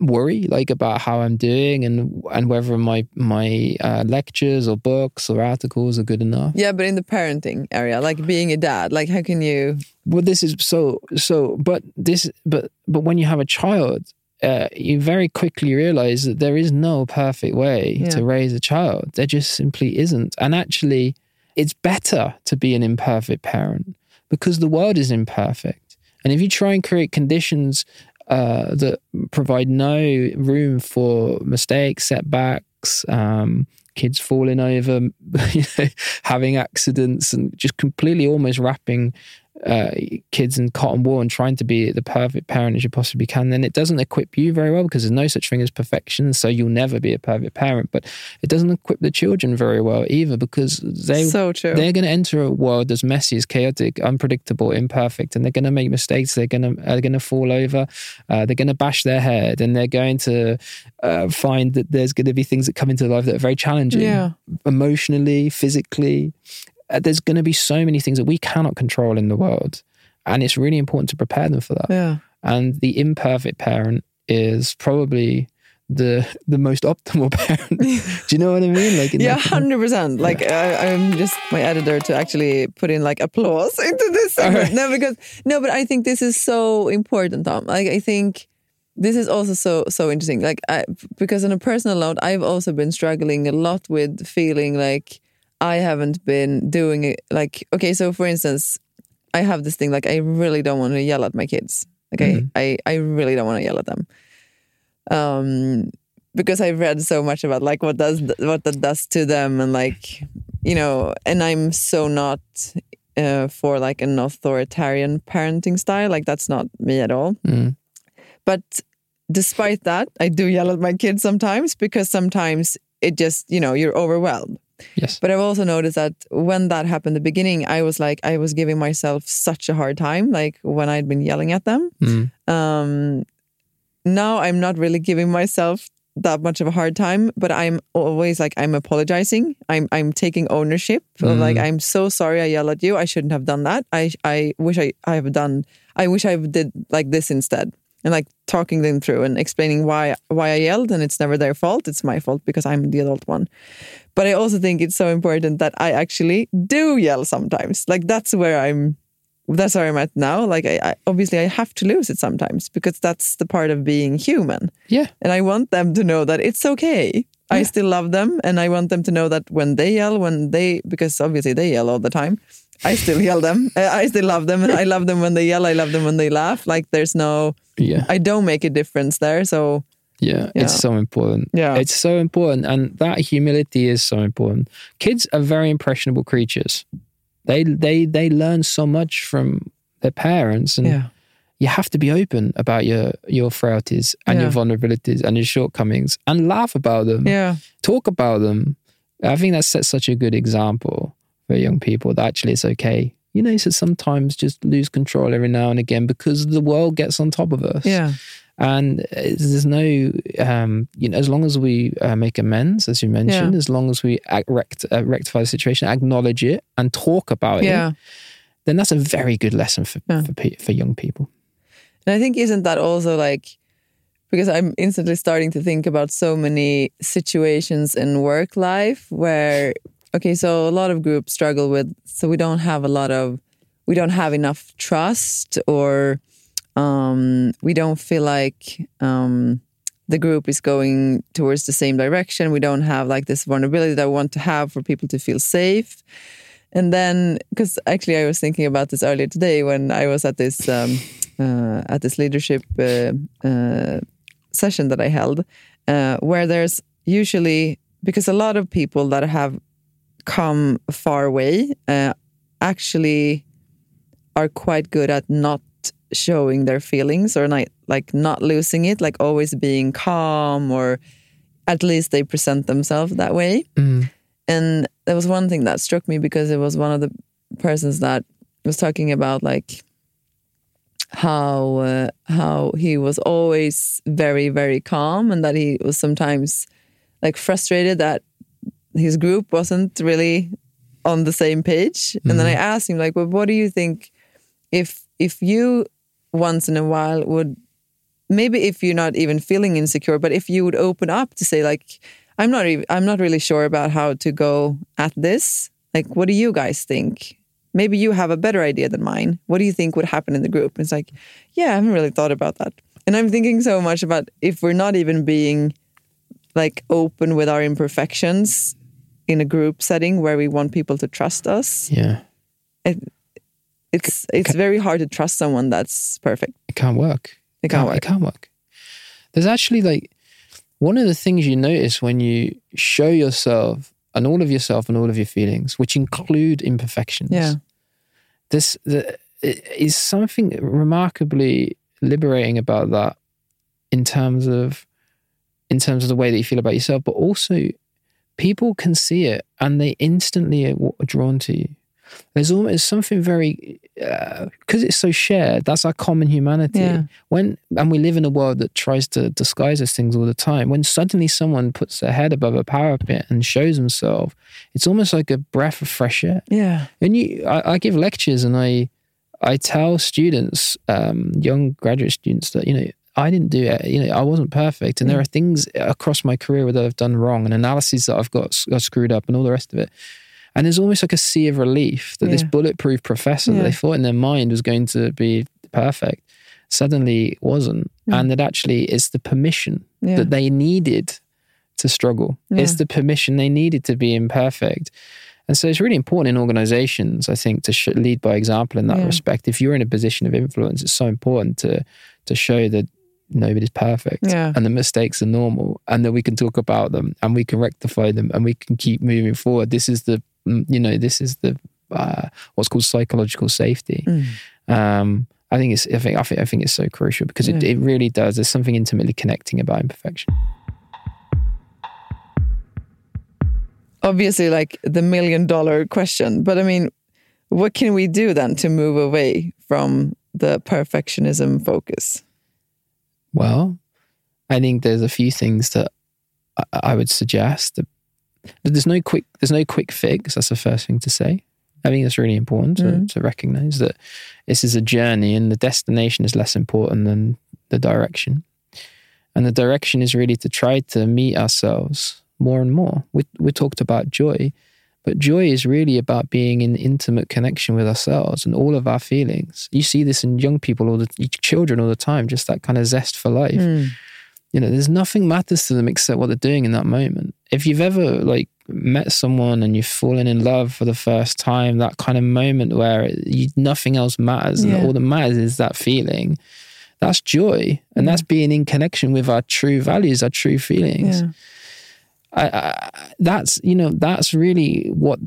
Worry like about how I'm doing and and whether my my uh, lectures or books or articles are good enough.
Yeah, but in the parenting area, like being a dad, like how can you
well this is so so but this but but when you have a child uh, you very quickly realize that there is no perfect way
Yeah.
to raise a child there just simply isn't and actually it's better to be an imperfect parent because the world is imperfect and if you try and create conditions uh, that provide no room for mistakes setbacks um, kids falling over you know, having accidents and just completely almost wrapping uh, kids in cotton wool and trying to be the perfect parent as you possibly can, then it doesn't equip you very well because there's no such thing as perfection. So you'll never be a perfect parent. But it doesn't equip the children very well either because they
so true.
they're going to enter a world as messy, as chaotic, unpredictable, imperfect, and they're going to make mistakes. They're going to are going to fall over. Uh, they're going to bash their head, and they're going to uh, find that there's going to be things that come into life that are very challenging,
Yeah.
emotionally, physically. Uh, there's going to be so many things that we cannot control in the world, and it's really important to prepare them for that.
yeah.
And the imperfect parent is probably the the most optimal parent. Do you know what I mean? Like,
Yeah, hundred percent. Like I, I'm just my editor to actually put in like applause into this. segment. No, because no, but I think this is so important, Tom. Like I think this is also so so interesting. Like I, because on a personal note, I've also been struggling a lot with feeling like I haven't been doing it. Like okay, so for instance, I have this thing like I really don't want to yell at my kids. Like I, I I really don't want to yell at them. Um, because I've read so much about like what does what that does to them and like you know and I'm so not uh, for like an authoritarian parenting style like that's not me at all
Mm.
but despite that I do yell at my kids sometimes because sometimes it just you know you're overwhelmed
Yes.
but I've also noticed that when that happened in the beginning I was like I was giving myself such a hard time like when I'd been yelling at them
Mm.
um, now I'm not really giving myself that much of a hard time, but I'm always like I'm apologizing. I'm I'm taking ownership of like I'm so sorry I yelled at you. I shouldn't have done that. I I wish I I have done. I wish I did like this instead. And like talking them through and explaining why why I yelled and it's never their fault. It's my fault because I'm the adult one. But I also think it's so important that I actually do yell sometimes. Like that's where I'm that's where I'm at now. Like I, I obviously I have to lose it sometimes because that's the part of being human.
Yeah.
And I want them to know that it's okay. I still love them and I want them to know that when they yell, when they because obviously they yell all the time. I still yell them. I still love them and I love them when they yell. I love them when they laugh. Like there's no
Yeah.
I don't make a difference there. So
Yeah,
Yeah.
it's so important.
Yeah.
It's so important. And that humility is so important. Kids are very impressionable creatures. They they they learn so much from their parents and
yeah.
you have to be open about your your frailties and your vulnerabilities and your shortcomings and laugh about them.
Yeah.
Talk about them. I think that sets such a good example for young people that actually it's okay. You know, to sometimes just lose control every now and again because the world gets on top of us
Yeah.
and there's no um you know as long as we uh, make amends as you mentioned as long as we act, rect, uh, rectify the situation acknowledge it and talk about
Yeah.
it then that's a very good lesson for
Yeah.
for, pe- for young people
And I think isn't that also like because I'm instantly starting to think about so many situations in work life where okay, so a lot of groups struggle with so we don't have a lot of we don't have enough trust or um, we don't feel like um, the group is going towards the same direction. We don't have like this vulnerability that we want to have for people to feel safe. And then, because actually, I was thinking about this earlier today when I was at this um, uh, at this leadership uh, uh, session that I held, uh, where there's usually because a lot of people that have come far away uh, actually are quite good at not showing their feelings or not, like not losing it, like always being calm or at least they present themselves that way. And there was one thing that struck me because it was one of the persons that was talking about like how uh, how he was always very very calm and that he was sometimes like frustrated that his group wasn't really on the same page. And then I mm-hmm. asked him like, "Well, what do you think if if you once in a while would maybe if you're not even feeling insecure, but if you would open up to say like, I'm not even, I'm not really sure about how to go at this. Like, what do you guys think? Maybe you have a better idea than mine. What do you think would happen in the group? And it's like, yeah, I haven't really thought about that. And I'm thinking so much about if we're not even being like open with our imperfections in a group setting where we want people to trust us,
yeah
it's it's very hard to trust someone that's perfect.
it can't work
It can't
it
work.
can't work there's actually like one of the things you notice when you show yourself and all of yourself and all of your feelings which include imperfections
Yeah.
this the, it is something remarkably liberating about that in terms of in terms of the way that you feel about yourself but also people can see it and they instantly are drawn to you there's almost something very because it's so shared that's our common humanity
Yeah.
when and we live in a world that tries to disguise those things all the time when suddenly someone puts their head above a parapet and shows himself it's almost like a breath of fresh air
Yeah.
and you, I, I give lectures and I, I tell students, um, young graduate students, that you know I didn't do it. You know I wasn't perfect, and there hmm. are things across my career that I've done wrong, and analyses that I've got, got screwed up, and all the rest of it. And there's almost like a sea of relief that this bulletproof professor that they thought in their mind was going to be perfect suddenly wasn't, hmm. and that actually it's the permission
Yeah.
that they needed to struggle. It's the permission they needed to be imperfect. And so it's really important in organizations, I think, to sh- lead by example in that
Yeah.
respect. If you're in a position of influence, it's so important to to show that nobody's perfect
Yeah.
and the mistakes are normal and that we can talk about them and we can rectify them and we can keep moving forward. This is the, mm, you know, this is the, uh, what's called psychological safety.
Mm.
Um, I think it's, I think, I think, I think it's so crucial because it, it really does. There's something intimately connecting about imperfection.
obviously like the million dollar question but i mean what can we do then to move away from the perfectionism focus
Well, I think there's a few things that I, I would suggest. There's no quick there's no quick fix. That's the first thing to say. I think it's really important to,
Mm.
to recognize that this is a journey and the destination is less important than the direction. And the direction is really to try to meet ourselves more and more. We, we talked about joy, but joy is really about being in intimate connection with ourselves and all of our feelings. You see this in young people, all the children, all the time, just that kind of zest for life.
Mm.
You know, there's nothing matters to them except what they're doing in that moment. If you've ever like met someone and you've fallen in love for the first time, that kind of moment where you, nothing else matters,
Yeah.
and all that matters is that feeling. That's joy, and that's being in connection with our true values, our true feelings.
Yeah.
I, I, that's you know that's really what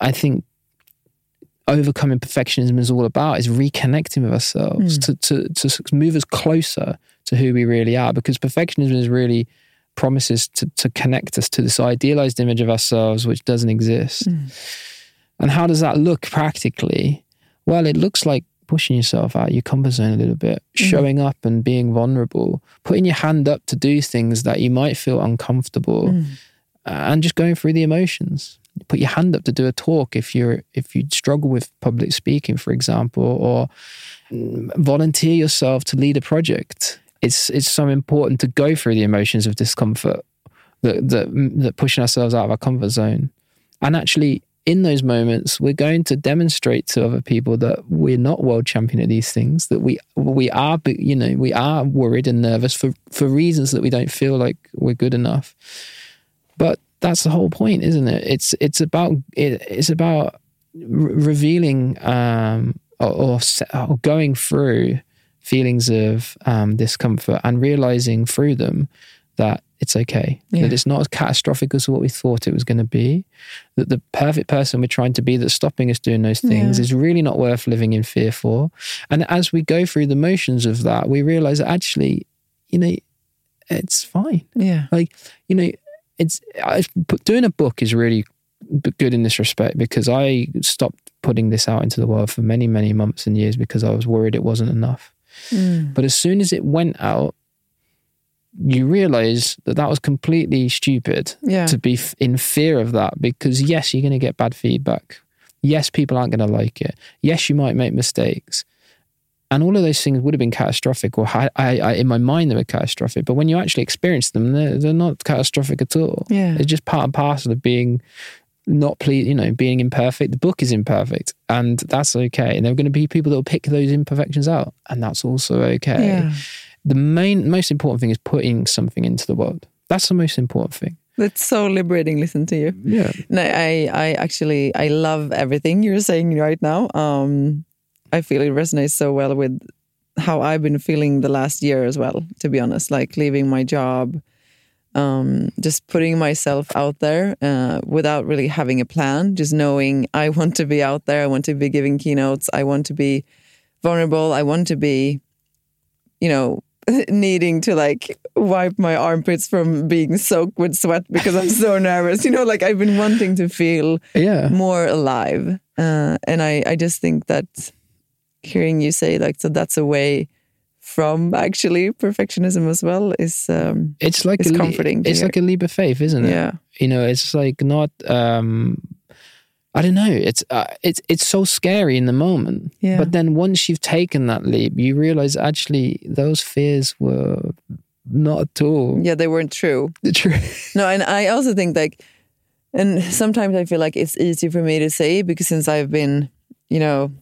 I think overcoming perfectionism is all about is reconnecting with ourselves hmm. to, to to move us closer to who we really are because perfectionism is really promises to, to connect us to this idealized image of ourselves which doesn't exist. Hmm. And how does that look practically? Well it looks like pushing yourself out your comfort zone a little bit showing up and being vulnerable putting your hand up to do things that you might feel uncomfortable and just going through the emotions. Put your hand up to do a talk if you're if you struggle with public speaking for example or mm, volunteer yourself to lead a project. It's it's so important to go through the emotions of discomfort that that, that pushing ourselves out of our comfort zone. And actually in those moments we're going to demonstrate to other people that we're not world champion at these things that we we are you know we are worried and nervous for for reasons that we don't feel like we're good enough but that's the whole point, isn't it? It's it's about it, it's about re- revealing um, or, or, or going through feelings of um, discomfort and realizing through them that it's okay.
Yeah.
That it's not as catastrophic as what we thought it was going to be. That the perfect person we're trying to be that's stopping us doing those things
Yeah.
is really not worth living in fear for. And as we go through the motions of that, we realize that actually, you know, it's fine
Yeah.
like you know it's I, doing a book is really good in this respect because i stopped putting this out into the world for many many months and years because i was worried it wasn't enough
Mm.
but as soon as it went out you realize that that was completely stupid
Yeah.
to be f- in fear of that because yes you're going to get bad feedback. Yes people aren't going to like it. Yes you might make mistakes. And all of those things would have been catastrophic or I, I, I, in my mind they were catastrophic. But when you actually experience them they're, they're not catastrophic at all.
Yeah.
it's just part and parcel of being not pleased you know being imperfect. The book is imperfect and that's okay. And there are going to be people that will pick those imperfections out and that's also okay.
Yeah.
The main most important thing is putting something into the world that's the most important thing
That's so liberating. Listen to you.
yeah
No, I, I actually, I love everything you're saying right now. Um, I feel it resonates so well with how I've been feeling the last year as well. To be honest, like leaving my job, um, just putting myself out there uh, without really having a plan, just knowing I want to be out there. I want to be giving keynotes. I want to be vulnerable. I want to be, you know, needing to like wipe my armpits from being soaked with sweat because I'm so nervous. You know, like I've been wanting to feel
yeah
more alive. Uh, and I, I just think that hearing you say like, so that's a way from actually perfectionism as well is, um,
it's like
It's
a le-
comforting
it's
hear.
like a leap of faith isn't it
yeah,
you know it's like not um i don't know it's uh, it's it's so scary in the moment
Yeah.
but then once you've taken that leap you realize actually those fears were not at all
yeah, they weren't true.
the truth
No, and I also think like, and sometimes I feel like it's easy for me to say because since I've been, you know,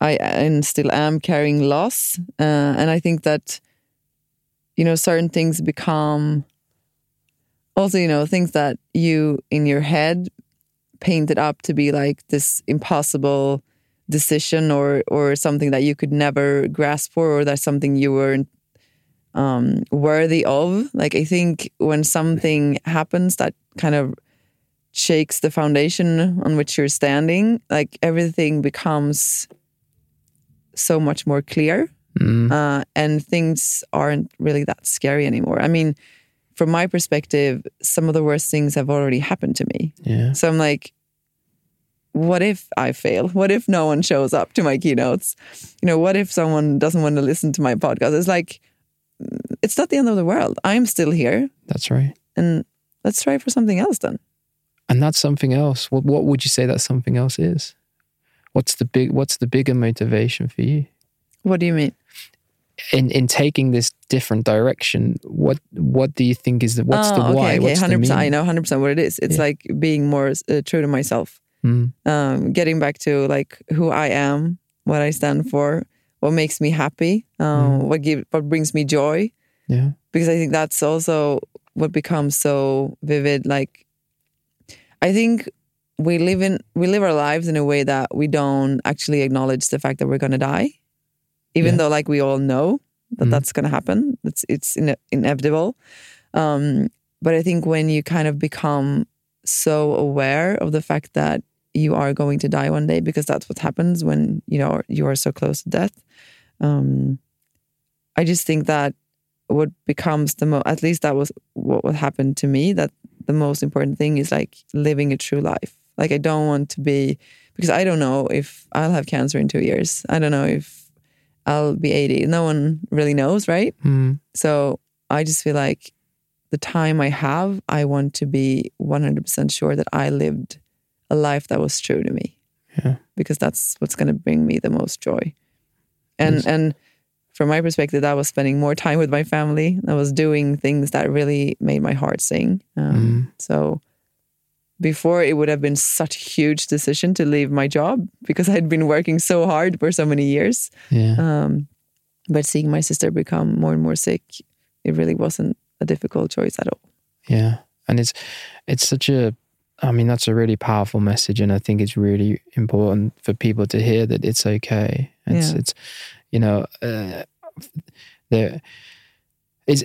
I and still am carrying loss, uh, and I think that, you know, certain things become. Also, you know, things that you in your head painted up to be like this impossible decision or or something that you could never grasp for, or that's something you weren't um, worthy of. Like I think when something happens that kind of shakes the foundation on which you're standing, like everything becomes so much more clear,
Mm.
uh, and things aren't really that scary anymore. I mean, from my perspective, some of the worst things have already happened to me.
yeah
So I'm like, what if I fail? What if no one shows up to my keynotes? You know, what if someone doesn't want to listen to my podcast? It's like, mm, it's not the end of the world. I'm still here,
that's right
and let's try for something else then.
and that's something else what what would you say that something else is what's the big what's the bigger motivation for you
What do you mean?
In in taking this different direction, what what do you think is the what's
Oh,
the why?
Okay, okay,
What's
hundred percent. I
meaning?
know hundred percent what it is. It's
Yeah.
like being more uh, true to myself,
Mm,
um, getting back to like who I am, what I stand for, what makes me happy, um,
Mm.
what give what brings me joy.
yeah.
Because I think that's also what becomes so vivid. Like, I think we live in we live our lives in a way that we don't actually acknowledge the fact that we're going to die, even
Yeah.
though like we all know that
Mhm.
that's going to happen. It's it's ine- inevitable. Um, but I think when you kind of become so aware of the fact that you are going to die one day, because that's what happens when you know you are so close to death. Um, I just think that what becomes the most, at least that was what what happened to me. That the most important thing is like living a true life. Like I don't want to be because I don't know if I'll have cancer in two years. I don't know if I'll be eighty. No one really knows, right?
Mm,
So I just feel like the time I have, I want to be 100% sure that I lived a life that was true to me.
Yeah.
Because that's what's going to bring me the most joy. And
Yes.
and from my perspective, that was spending more time with my family. I was doing things that really made my heart sing. Um,
Mm.
So before it would have been such a huge decision to leave my job because I'd been working so hard for so many years.
yeah.
Um, but seeing my sister become more and more sick, it really wasn't a difficult choice at all.
Yeah. And it's it's such a I mean that's a really powerful message and I think it's really important for people to hear that it's okay. It's
Yeah.
it's you know uh, there is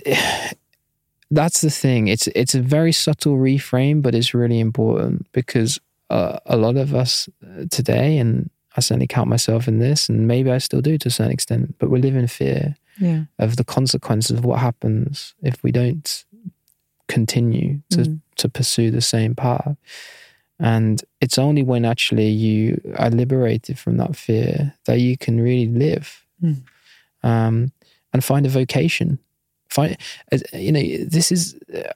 that's the thing. It's it's a very subtle reframe but it's really important because uh, a lot of us uh, today and I certainly count myself in this and maybe I still do to a certain extent but we live in fear
Yeah.
of the consequences of what happens if we don't continue to
Mm.
to pursue the same path. And it's only when actually you are liberated from that fear that you can really live
Mm.
um, and find a vocation. Find, uh, you know, this is uh,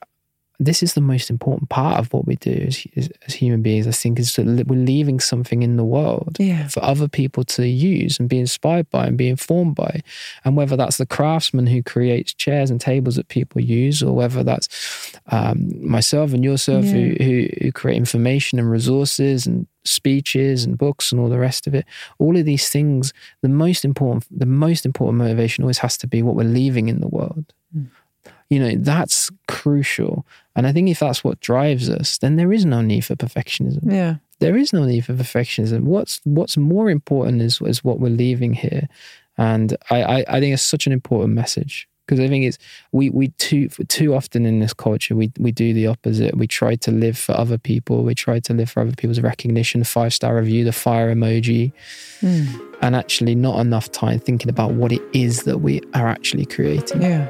this is the most important part of what we do as, as, as human beings. I think is that we're leaving something in the world
Yeah.
for other people to use and be inspired by and be informed by. And whether that's the craftsman who creates chairs and tables that people use, or whether that's um, myself and yourself who,
Yeah.
who, who create information and resources and speeches and books and all the rest of it. All of these things, the most important, the most important motivation always has to be what we're leaving in the world. You know, that's crucial. And I think if that's what drives us, then there is no need for perfectionism
Yeah.
there is no need for perfectionism. What's what's more important is is what we're leaving here, and I I, I think it's such an important message because I think it's we we too too often in this culture we we do the opposite. We try to live for other people. We try to live for other people's recognition, five star review, the fire emoji, hmm. and actually not enough time thinking about what it is that we are actually creating.
Yeah.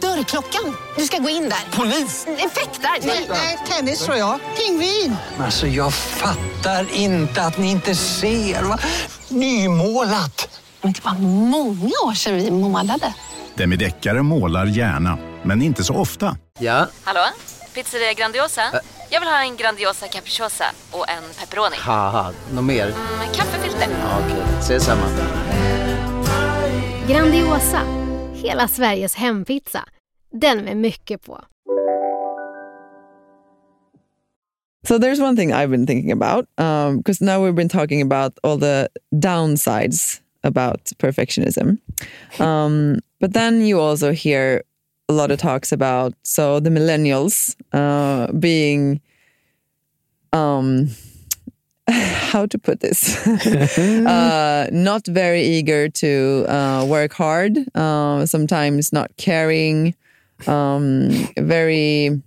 Dörrklockan. Du ska gå in där. Polis? Effektar? Nej, tennis tror jag. Pingvin.
Alltså jag fattar inte att ni inte ser. Va? Nymålat!
Men det var många år sedan vi målade.
Demideckare målar gärna, men inte så ofta.
Ja,
Hallå? Pizzeria Grandiosa? Jag vill ha en Grandiosa capriciosa och en pepperoni.
något mer?
Med kaffefilter.
Ja, Okej, ses samma.
Grandiosa, hela Sveriges hempizza. Den med mycket på.
So there's one thing I've been thinking about because now we've been talking about all the downsides about perfectionism. Um, but then you also hear a lot of talks about so the millennials uh, being um, how to put this uh, not very eager to uh, work hard uh, sometimes not caring um, very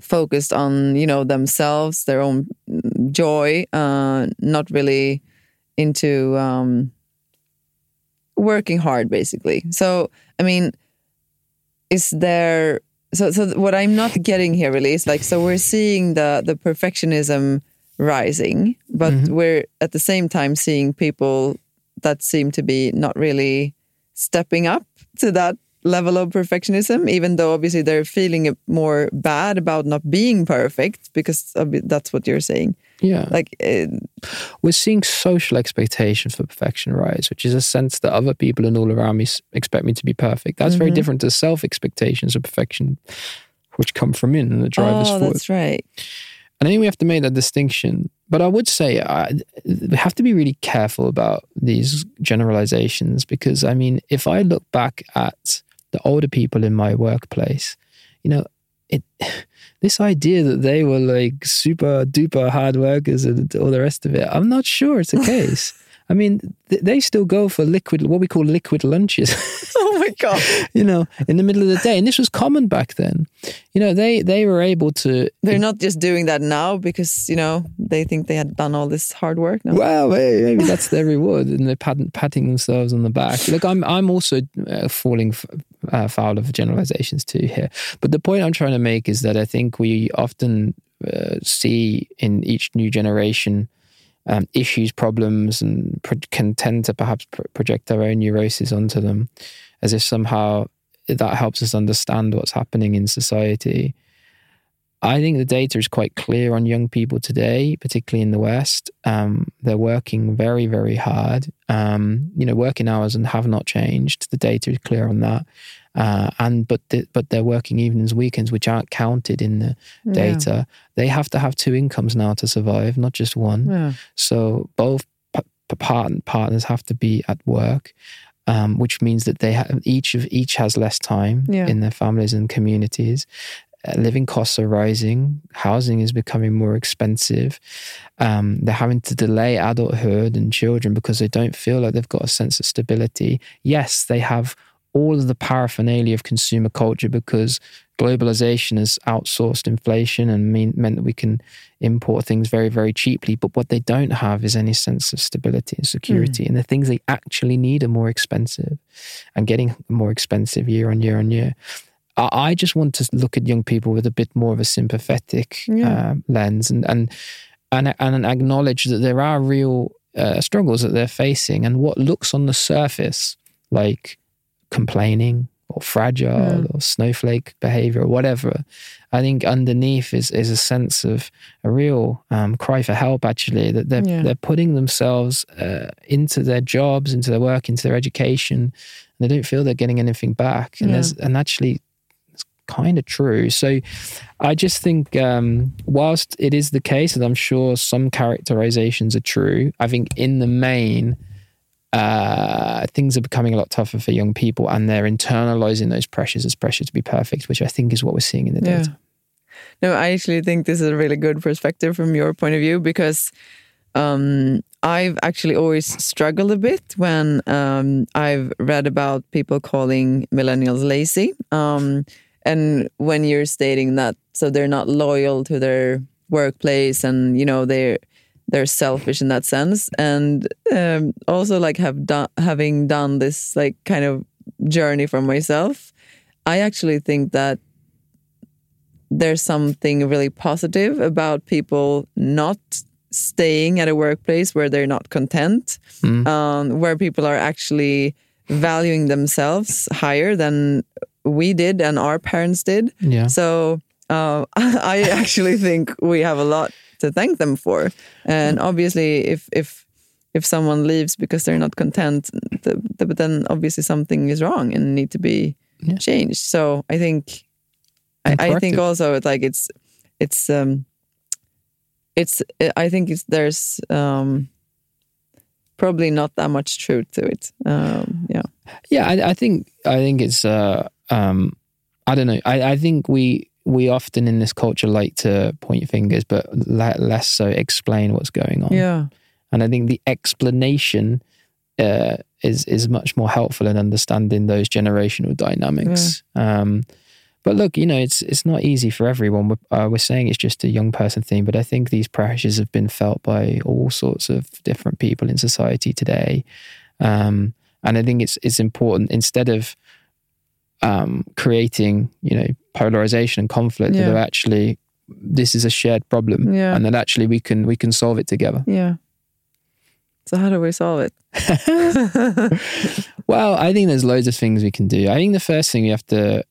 focused on you know themselves their own joy, uh, not really into um, working hard, basically. So, I mean, is there? So, so what I'm not getting here really is like, so we're seeing the the perfectionism rising, but we're at the same time seeing people that seem to be not really stepping up to that level of perfectionism, even though obviously they're feeling more bad about not being perfect because that's what you're saying.
Yeah.
Like, uh,
We're seeing social expectations for perfection rise, which is a sense that other people and all around me expect me to be perfect. That's very
Mhm.
different to self expectations of perfection, which come from in and that drive us
oh,
forward.
that's right.
And I think we have to make that distinction. But I would say I, we have to be really careful about these generalizations because, I mean, if I look back at the older people in my workplace, you know, it, this idea that they were like super duper hard workers and all the rest of it, I'm not sure it's the case. I mean, th- they still go for liquid, what we call liquid lunches.
oh my god!
you know, in the middle of the day, and this was common back then. You know, they they were able to
They're not just doing that now because you know they think they had done all this hard work. No?
Well, may- maybe that's their reward, and they're patting, patting themselves on the back. Look, I'm I'm also uh, falling f- uh, foul of generalizations too here. But the point I'm trying to make is that I think we often uh, see in each new generation um, issues, problems, and pro- can tend to perhaps pr- project our own neuroses onto them, as if somehow that helps us understand what's happening in society. I think the data is quite clear on young people today, particularly in the West. Um, they're working very, very hard. Um, you know, working hours and have not changed. The data is clear on that. Uh, and but the, but they're working evenings, weekends, which aren't counted in the
Yeah.
data. They have to have two incomes now to survive, not just one.
Yeah.
So both part- partners have to be at work, um, which means that they have each of each has less time
Yeah.
in their families and communities. Uh, living costs are rising. Housing is becoming more expensive. Um, they're having to delay adulthood and children because they don't feel like they've got a sense of stability. Yes, they have all of the paraphernalia of consumer culture because globalization has outsourced inflation and mean, meant that we can import things very, very cheaply. But what they don't have is any sense of stability and security. And the things they actually need are more expensive and getting more expensive year on year on year. I I just want to look at young people with a bit more of a sympathetic
Yeah.
um, lens and, and and and acknowledge that there are real uh, struggles that they're facing, and what looks on the surface like complaining or fragile or snowflake behavior or whatever. I think underneath is is a sense of a real um, cry for help. Actually, that they're
Yeah.
they're putting themselves uh, into their jobs, into their work, into their education, and they don't feel they're getting anything back. And
Yeah.
there's and actually it's kind of true. So I just think um, whilst it is the case, and I'm sure some characterizations are true, I think in the main, uh, things are becoming a lot tougher for young people, and they're internalizing those pressures as pressure to be perfect, which I think is what we're seeing in the
Yeah.
data.
No, I actually think this is a really good perspective from your point of view because um, I've actually always struggled a bit when um, I've read about people calling millennials lazy. Um, and when you're stating that, so they're not loyal to their workplace and, you know, they're they're selfish in that sense and um, also like have done having done this like kind of journey for myself i actually think that there's something really positive about people not staying at a workplace where they're not content, um, where people are actually valuing themselves higher than we did and our parents did.
Yeah.
So uh, I actually think we have a lot to thank them for. And obviously, if if if someone leaves because they're not content, th- th- but then obviously something is wrong and need to be changed. So I think I, I think also it's like it's it's um it's I think it's there's um probably not that much truth to it. Um yeah.
Yeah, I, I think I think it's uh, um, I don't know. I, I think we we often in this culture like to point fingers, but le- less so explain what's going on.
Yeah.
and I think the explanation uh, is is much more helpful in understanding those generational dynamics. Um, But look, you know, it's it's not easy for everyone. We're, uh, we're saying it's just a young person thing, but I think these pressures have been felt by all sorts of different people in society today. Um, and I think it's it's important instead of um, creating, you know, polarization and conflict,
Yeah.
that are actually this is a shared problem,
Yeah.
and that actually we can we can solve it together.
Yeah. So how do we solve it?
Well, I think there's loads of things we can do. I think the first thing we have to,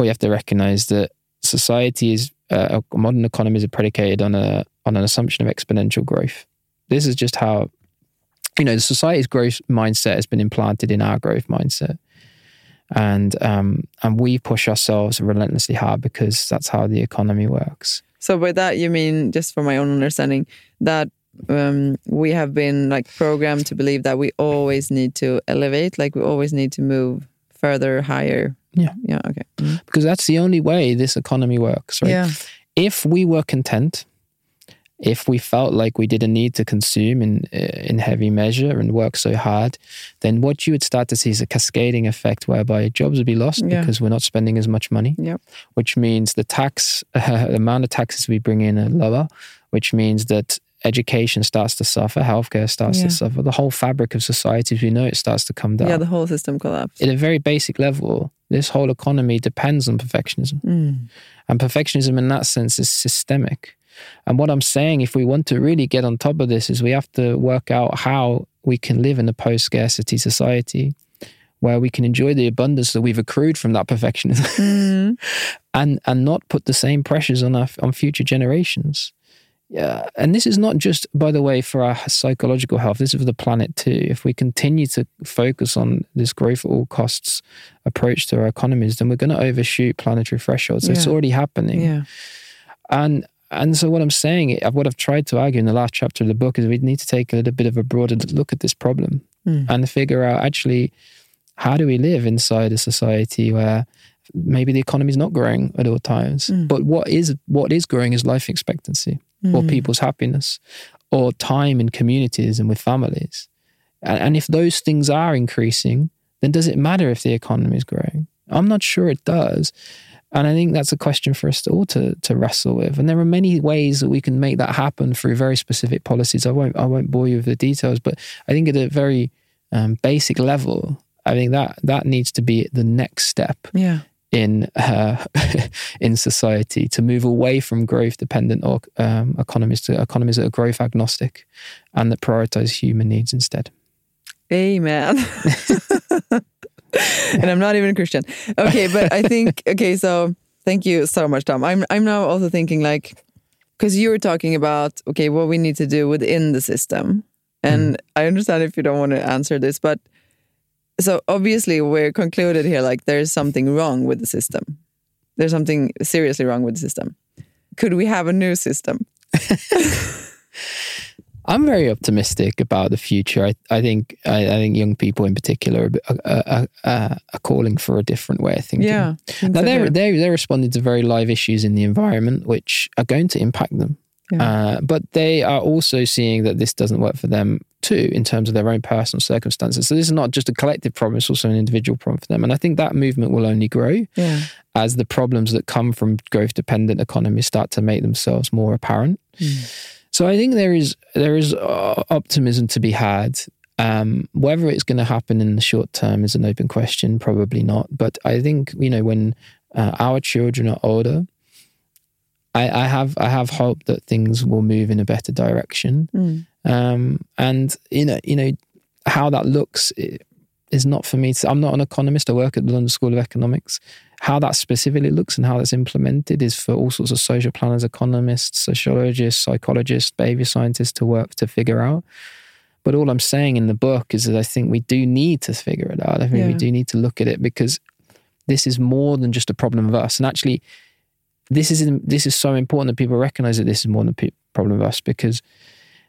you have to recognize that society is uh, modern economies are predicated on a on an assumption of exponential growth. This is just how, you know, the society's growth mindset has been implanted in our growth mindset, and um, and we push ourselves relentlessly hard because that's how the economy works.
So by that you mean, just for my own understanding, that um, we have been like programmed to believe that we always need to elevate, like we always need to move further, higher.
Yeah.
Yeah. Okay. Mm.
because that's the only way this economy works, right?
Yeah.
If we were content, if we felt like we didn't need to consume in uh, in heavy measure and work so hard, then what you would start to see is a cascading effect whereby jobs would be lost
Yeah.
because we're not spending as much money.
Yep.
Which means the tax, the amount of taxes we bring in are lower, which means that education starts to suffer, healthcare starts
Yeah.
to suffer, the whole fabric of society as we know it starts to come down
Yeah. The whole system collapses.
at a very basic level, this whole economy depends on perfectionism.
Mm.
And perfectionism, in that sense, is systemic. And what I'm saying, if we want to really get on top of this, is we have to work out how we can live in a post scarcity society where we can enjoy the abundance that we've accrued from that perfectionism
Mm.
and, and not put the same pressures on, our, on future generations. Yeah, and this is not just, by the way, for our psychological health. This is for the planet too. If we continue to focus on this growth at all costs approach to our economies, then we're going to overshoot planetary thresholds. It's already happening.
Yeah.
And and so what I'm saying, what I've tried to argue in the last chapter of the book is we need to take a little bit of a broader look at this problem
Mm.
and figure out actually how do we live inside a society where maybe the economy is not growing at all times,
Mm.
but what is what is growing is life expectancy or
Mm.
people's happiness or time in communities and with families. And, and if those things are increasing, then does it matter if the economy is growing? I'm not sure it does. And I think that's a question for us all to, to wrestle with. And there are many ways that we can make that happen through very specific policies. I won't I won't bore you with the details, but I think at a very um, basic level, I think that that needs to be the next step
Yeah.
in uh, in society to move away from growth dependent or um, economies to economies that are growth agnostic and that prioritize human needs instead.
Amen. and I'm not even a Christian. Okay, but I think okay. So thank you so much, Tom. I'm I'm now also thinking like because you were talking about okay what we need to do within the system, and mm-hmm. I understand if you don't want to answer this, but so obviously we're concluded here like there's something wrong with the system. There's something seriously wrong with the system. Could we have a new system?
I'm very optimistic about the future. I, I think I, I think young people in particular are, are, are, are calling for a different way of thinking.
Yeah,
Now they're, they're they're responding to very live issues in the environment, which are going to impact them.
Yeah.
Uh, but they are also seeing that this doesn't work for them too, in terms of their own personal circumstances. So this is not just a collective problem; it's also an individual problem for them. And I think that movement will only grow
Yeah.
as the problems that come from growth-dependent economies start to make themselves more apparent. So I think there is there is uh, optimism to be had. Um, whether it's going to happen in the short term is an open question. Probably not. But I think you know when uh, our children are older, I, I have I have hope that things will move in a better direction.
Mm.
Um, and you know you know how that looks is not for me. To, I'm not an economist. I work at the London School of Economics. How that specifically looks and how that's implemented is for all sorts of social planners, economists, sociologists, psychologists, behavior scientists to work to figure out. But all I'm saying in the book is that I think we do need to figure it out. I think we do need to look at it because this is more than just a problem of us. And actually, this is this is so important that people recognize that this is more than a problem of us because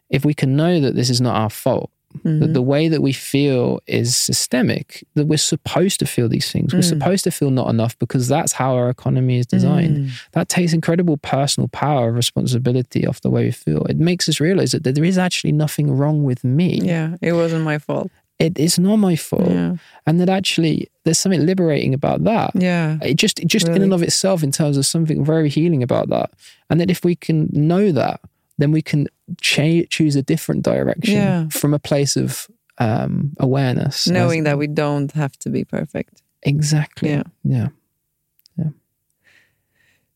if we can know that this is not our fault, that
Mhm.
the way that we feel is systemic, that we're supposed to feel these things. We're
Mm.
supposed to feel not enough because that's how our economy is designed.
Mm.
That takes incredible personal power and responsibility off the way we feel. It makes us realize that there is actually nothing wrong with me.
Yeah, it wasn't my fault.
it's not my fault.
Yeah.
And that actually, there's something liberating about that.
Yeah.
It just, just in and of itself, in terms of something very healing about that. And that if we can know that, then we can cha- choose a different direction
Yeah.
from a place of um, awareness.
Knowing
As-
that we don't have to be perfect.
Exactly.
Yeah.
Yeah.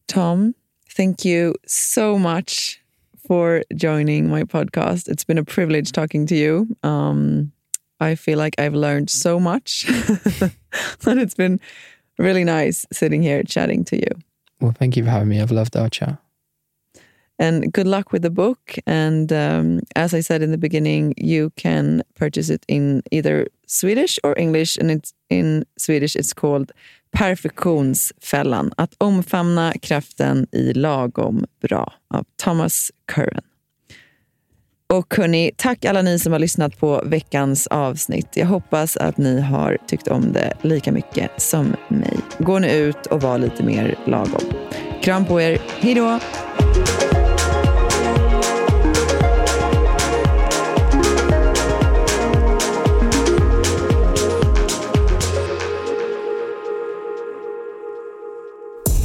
Tom, thank you so much for joining my podcast. It's been a privilege talking to you. Um, I feel like I've learned so much, and it's been really nice sitting here chatting to you.
Well, thank you for having me. I've loved our chat.
And good luck with the book. And um, as I said in the beginning, you can purchase it in either Swedish or English. And it's in Swedish, it's called Perfektionsfällan. Att omfamna kraften i lagom bra av Thomas Curran. Och hörni, tack alla ni som har lyssnat på veckans avsnitt. Jag hoppas att ni har tyckt om det lika mycket som mig. Gå nu ut och var lite mer lagom. Kram på er. Hej då!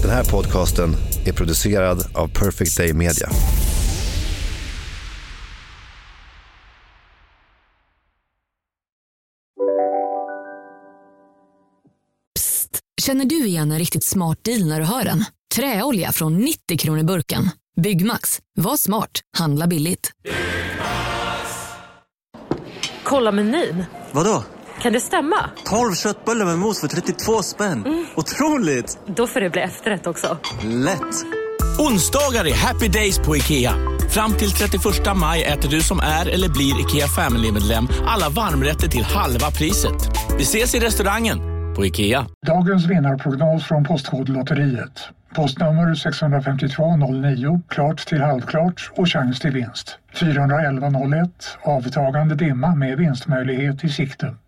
Den här podcasten är producerad av Perfect Day Media.
Känner du igen en riktigt smart deal när du hör den? Träolja från 90 kronor burken. Byggmax. Var smart. Handla billigt.
Kolla menyn.
Vadå?
Kan det stämma?
12 köttbullar med mos för 32 spänn. Otroligt!
Då får det bli efterrätt också.
Lätt!
Onsdagar är happy days på IKEA. Fram till 31 maj äter du som är eller blir IKEA Family-medlem alla varmrätter till halva priset. Vi ses i restaurangen på IKEA.
Dagens vinnarprognos från Postkodlotteriet. Postnummer 65209, klart till halvklart och chans till vinst. 41101, avtagande dimma med vinstmöjlighet i sikte.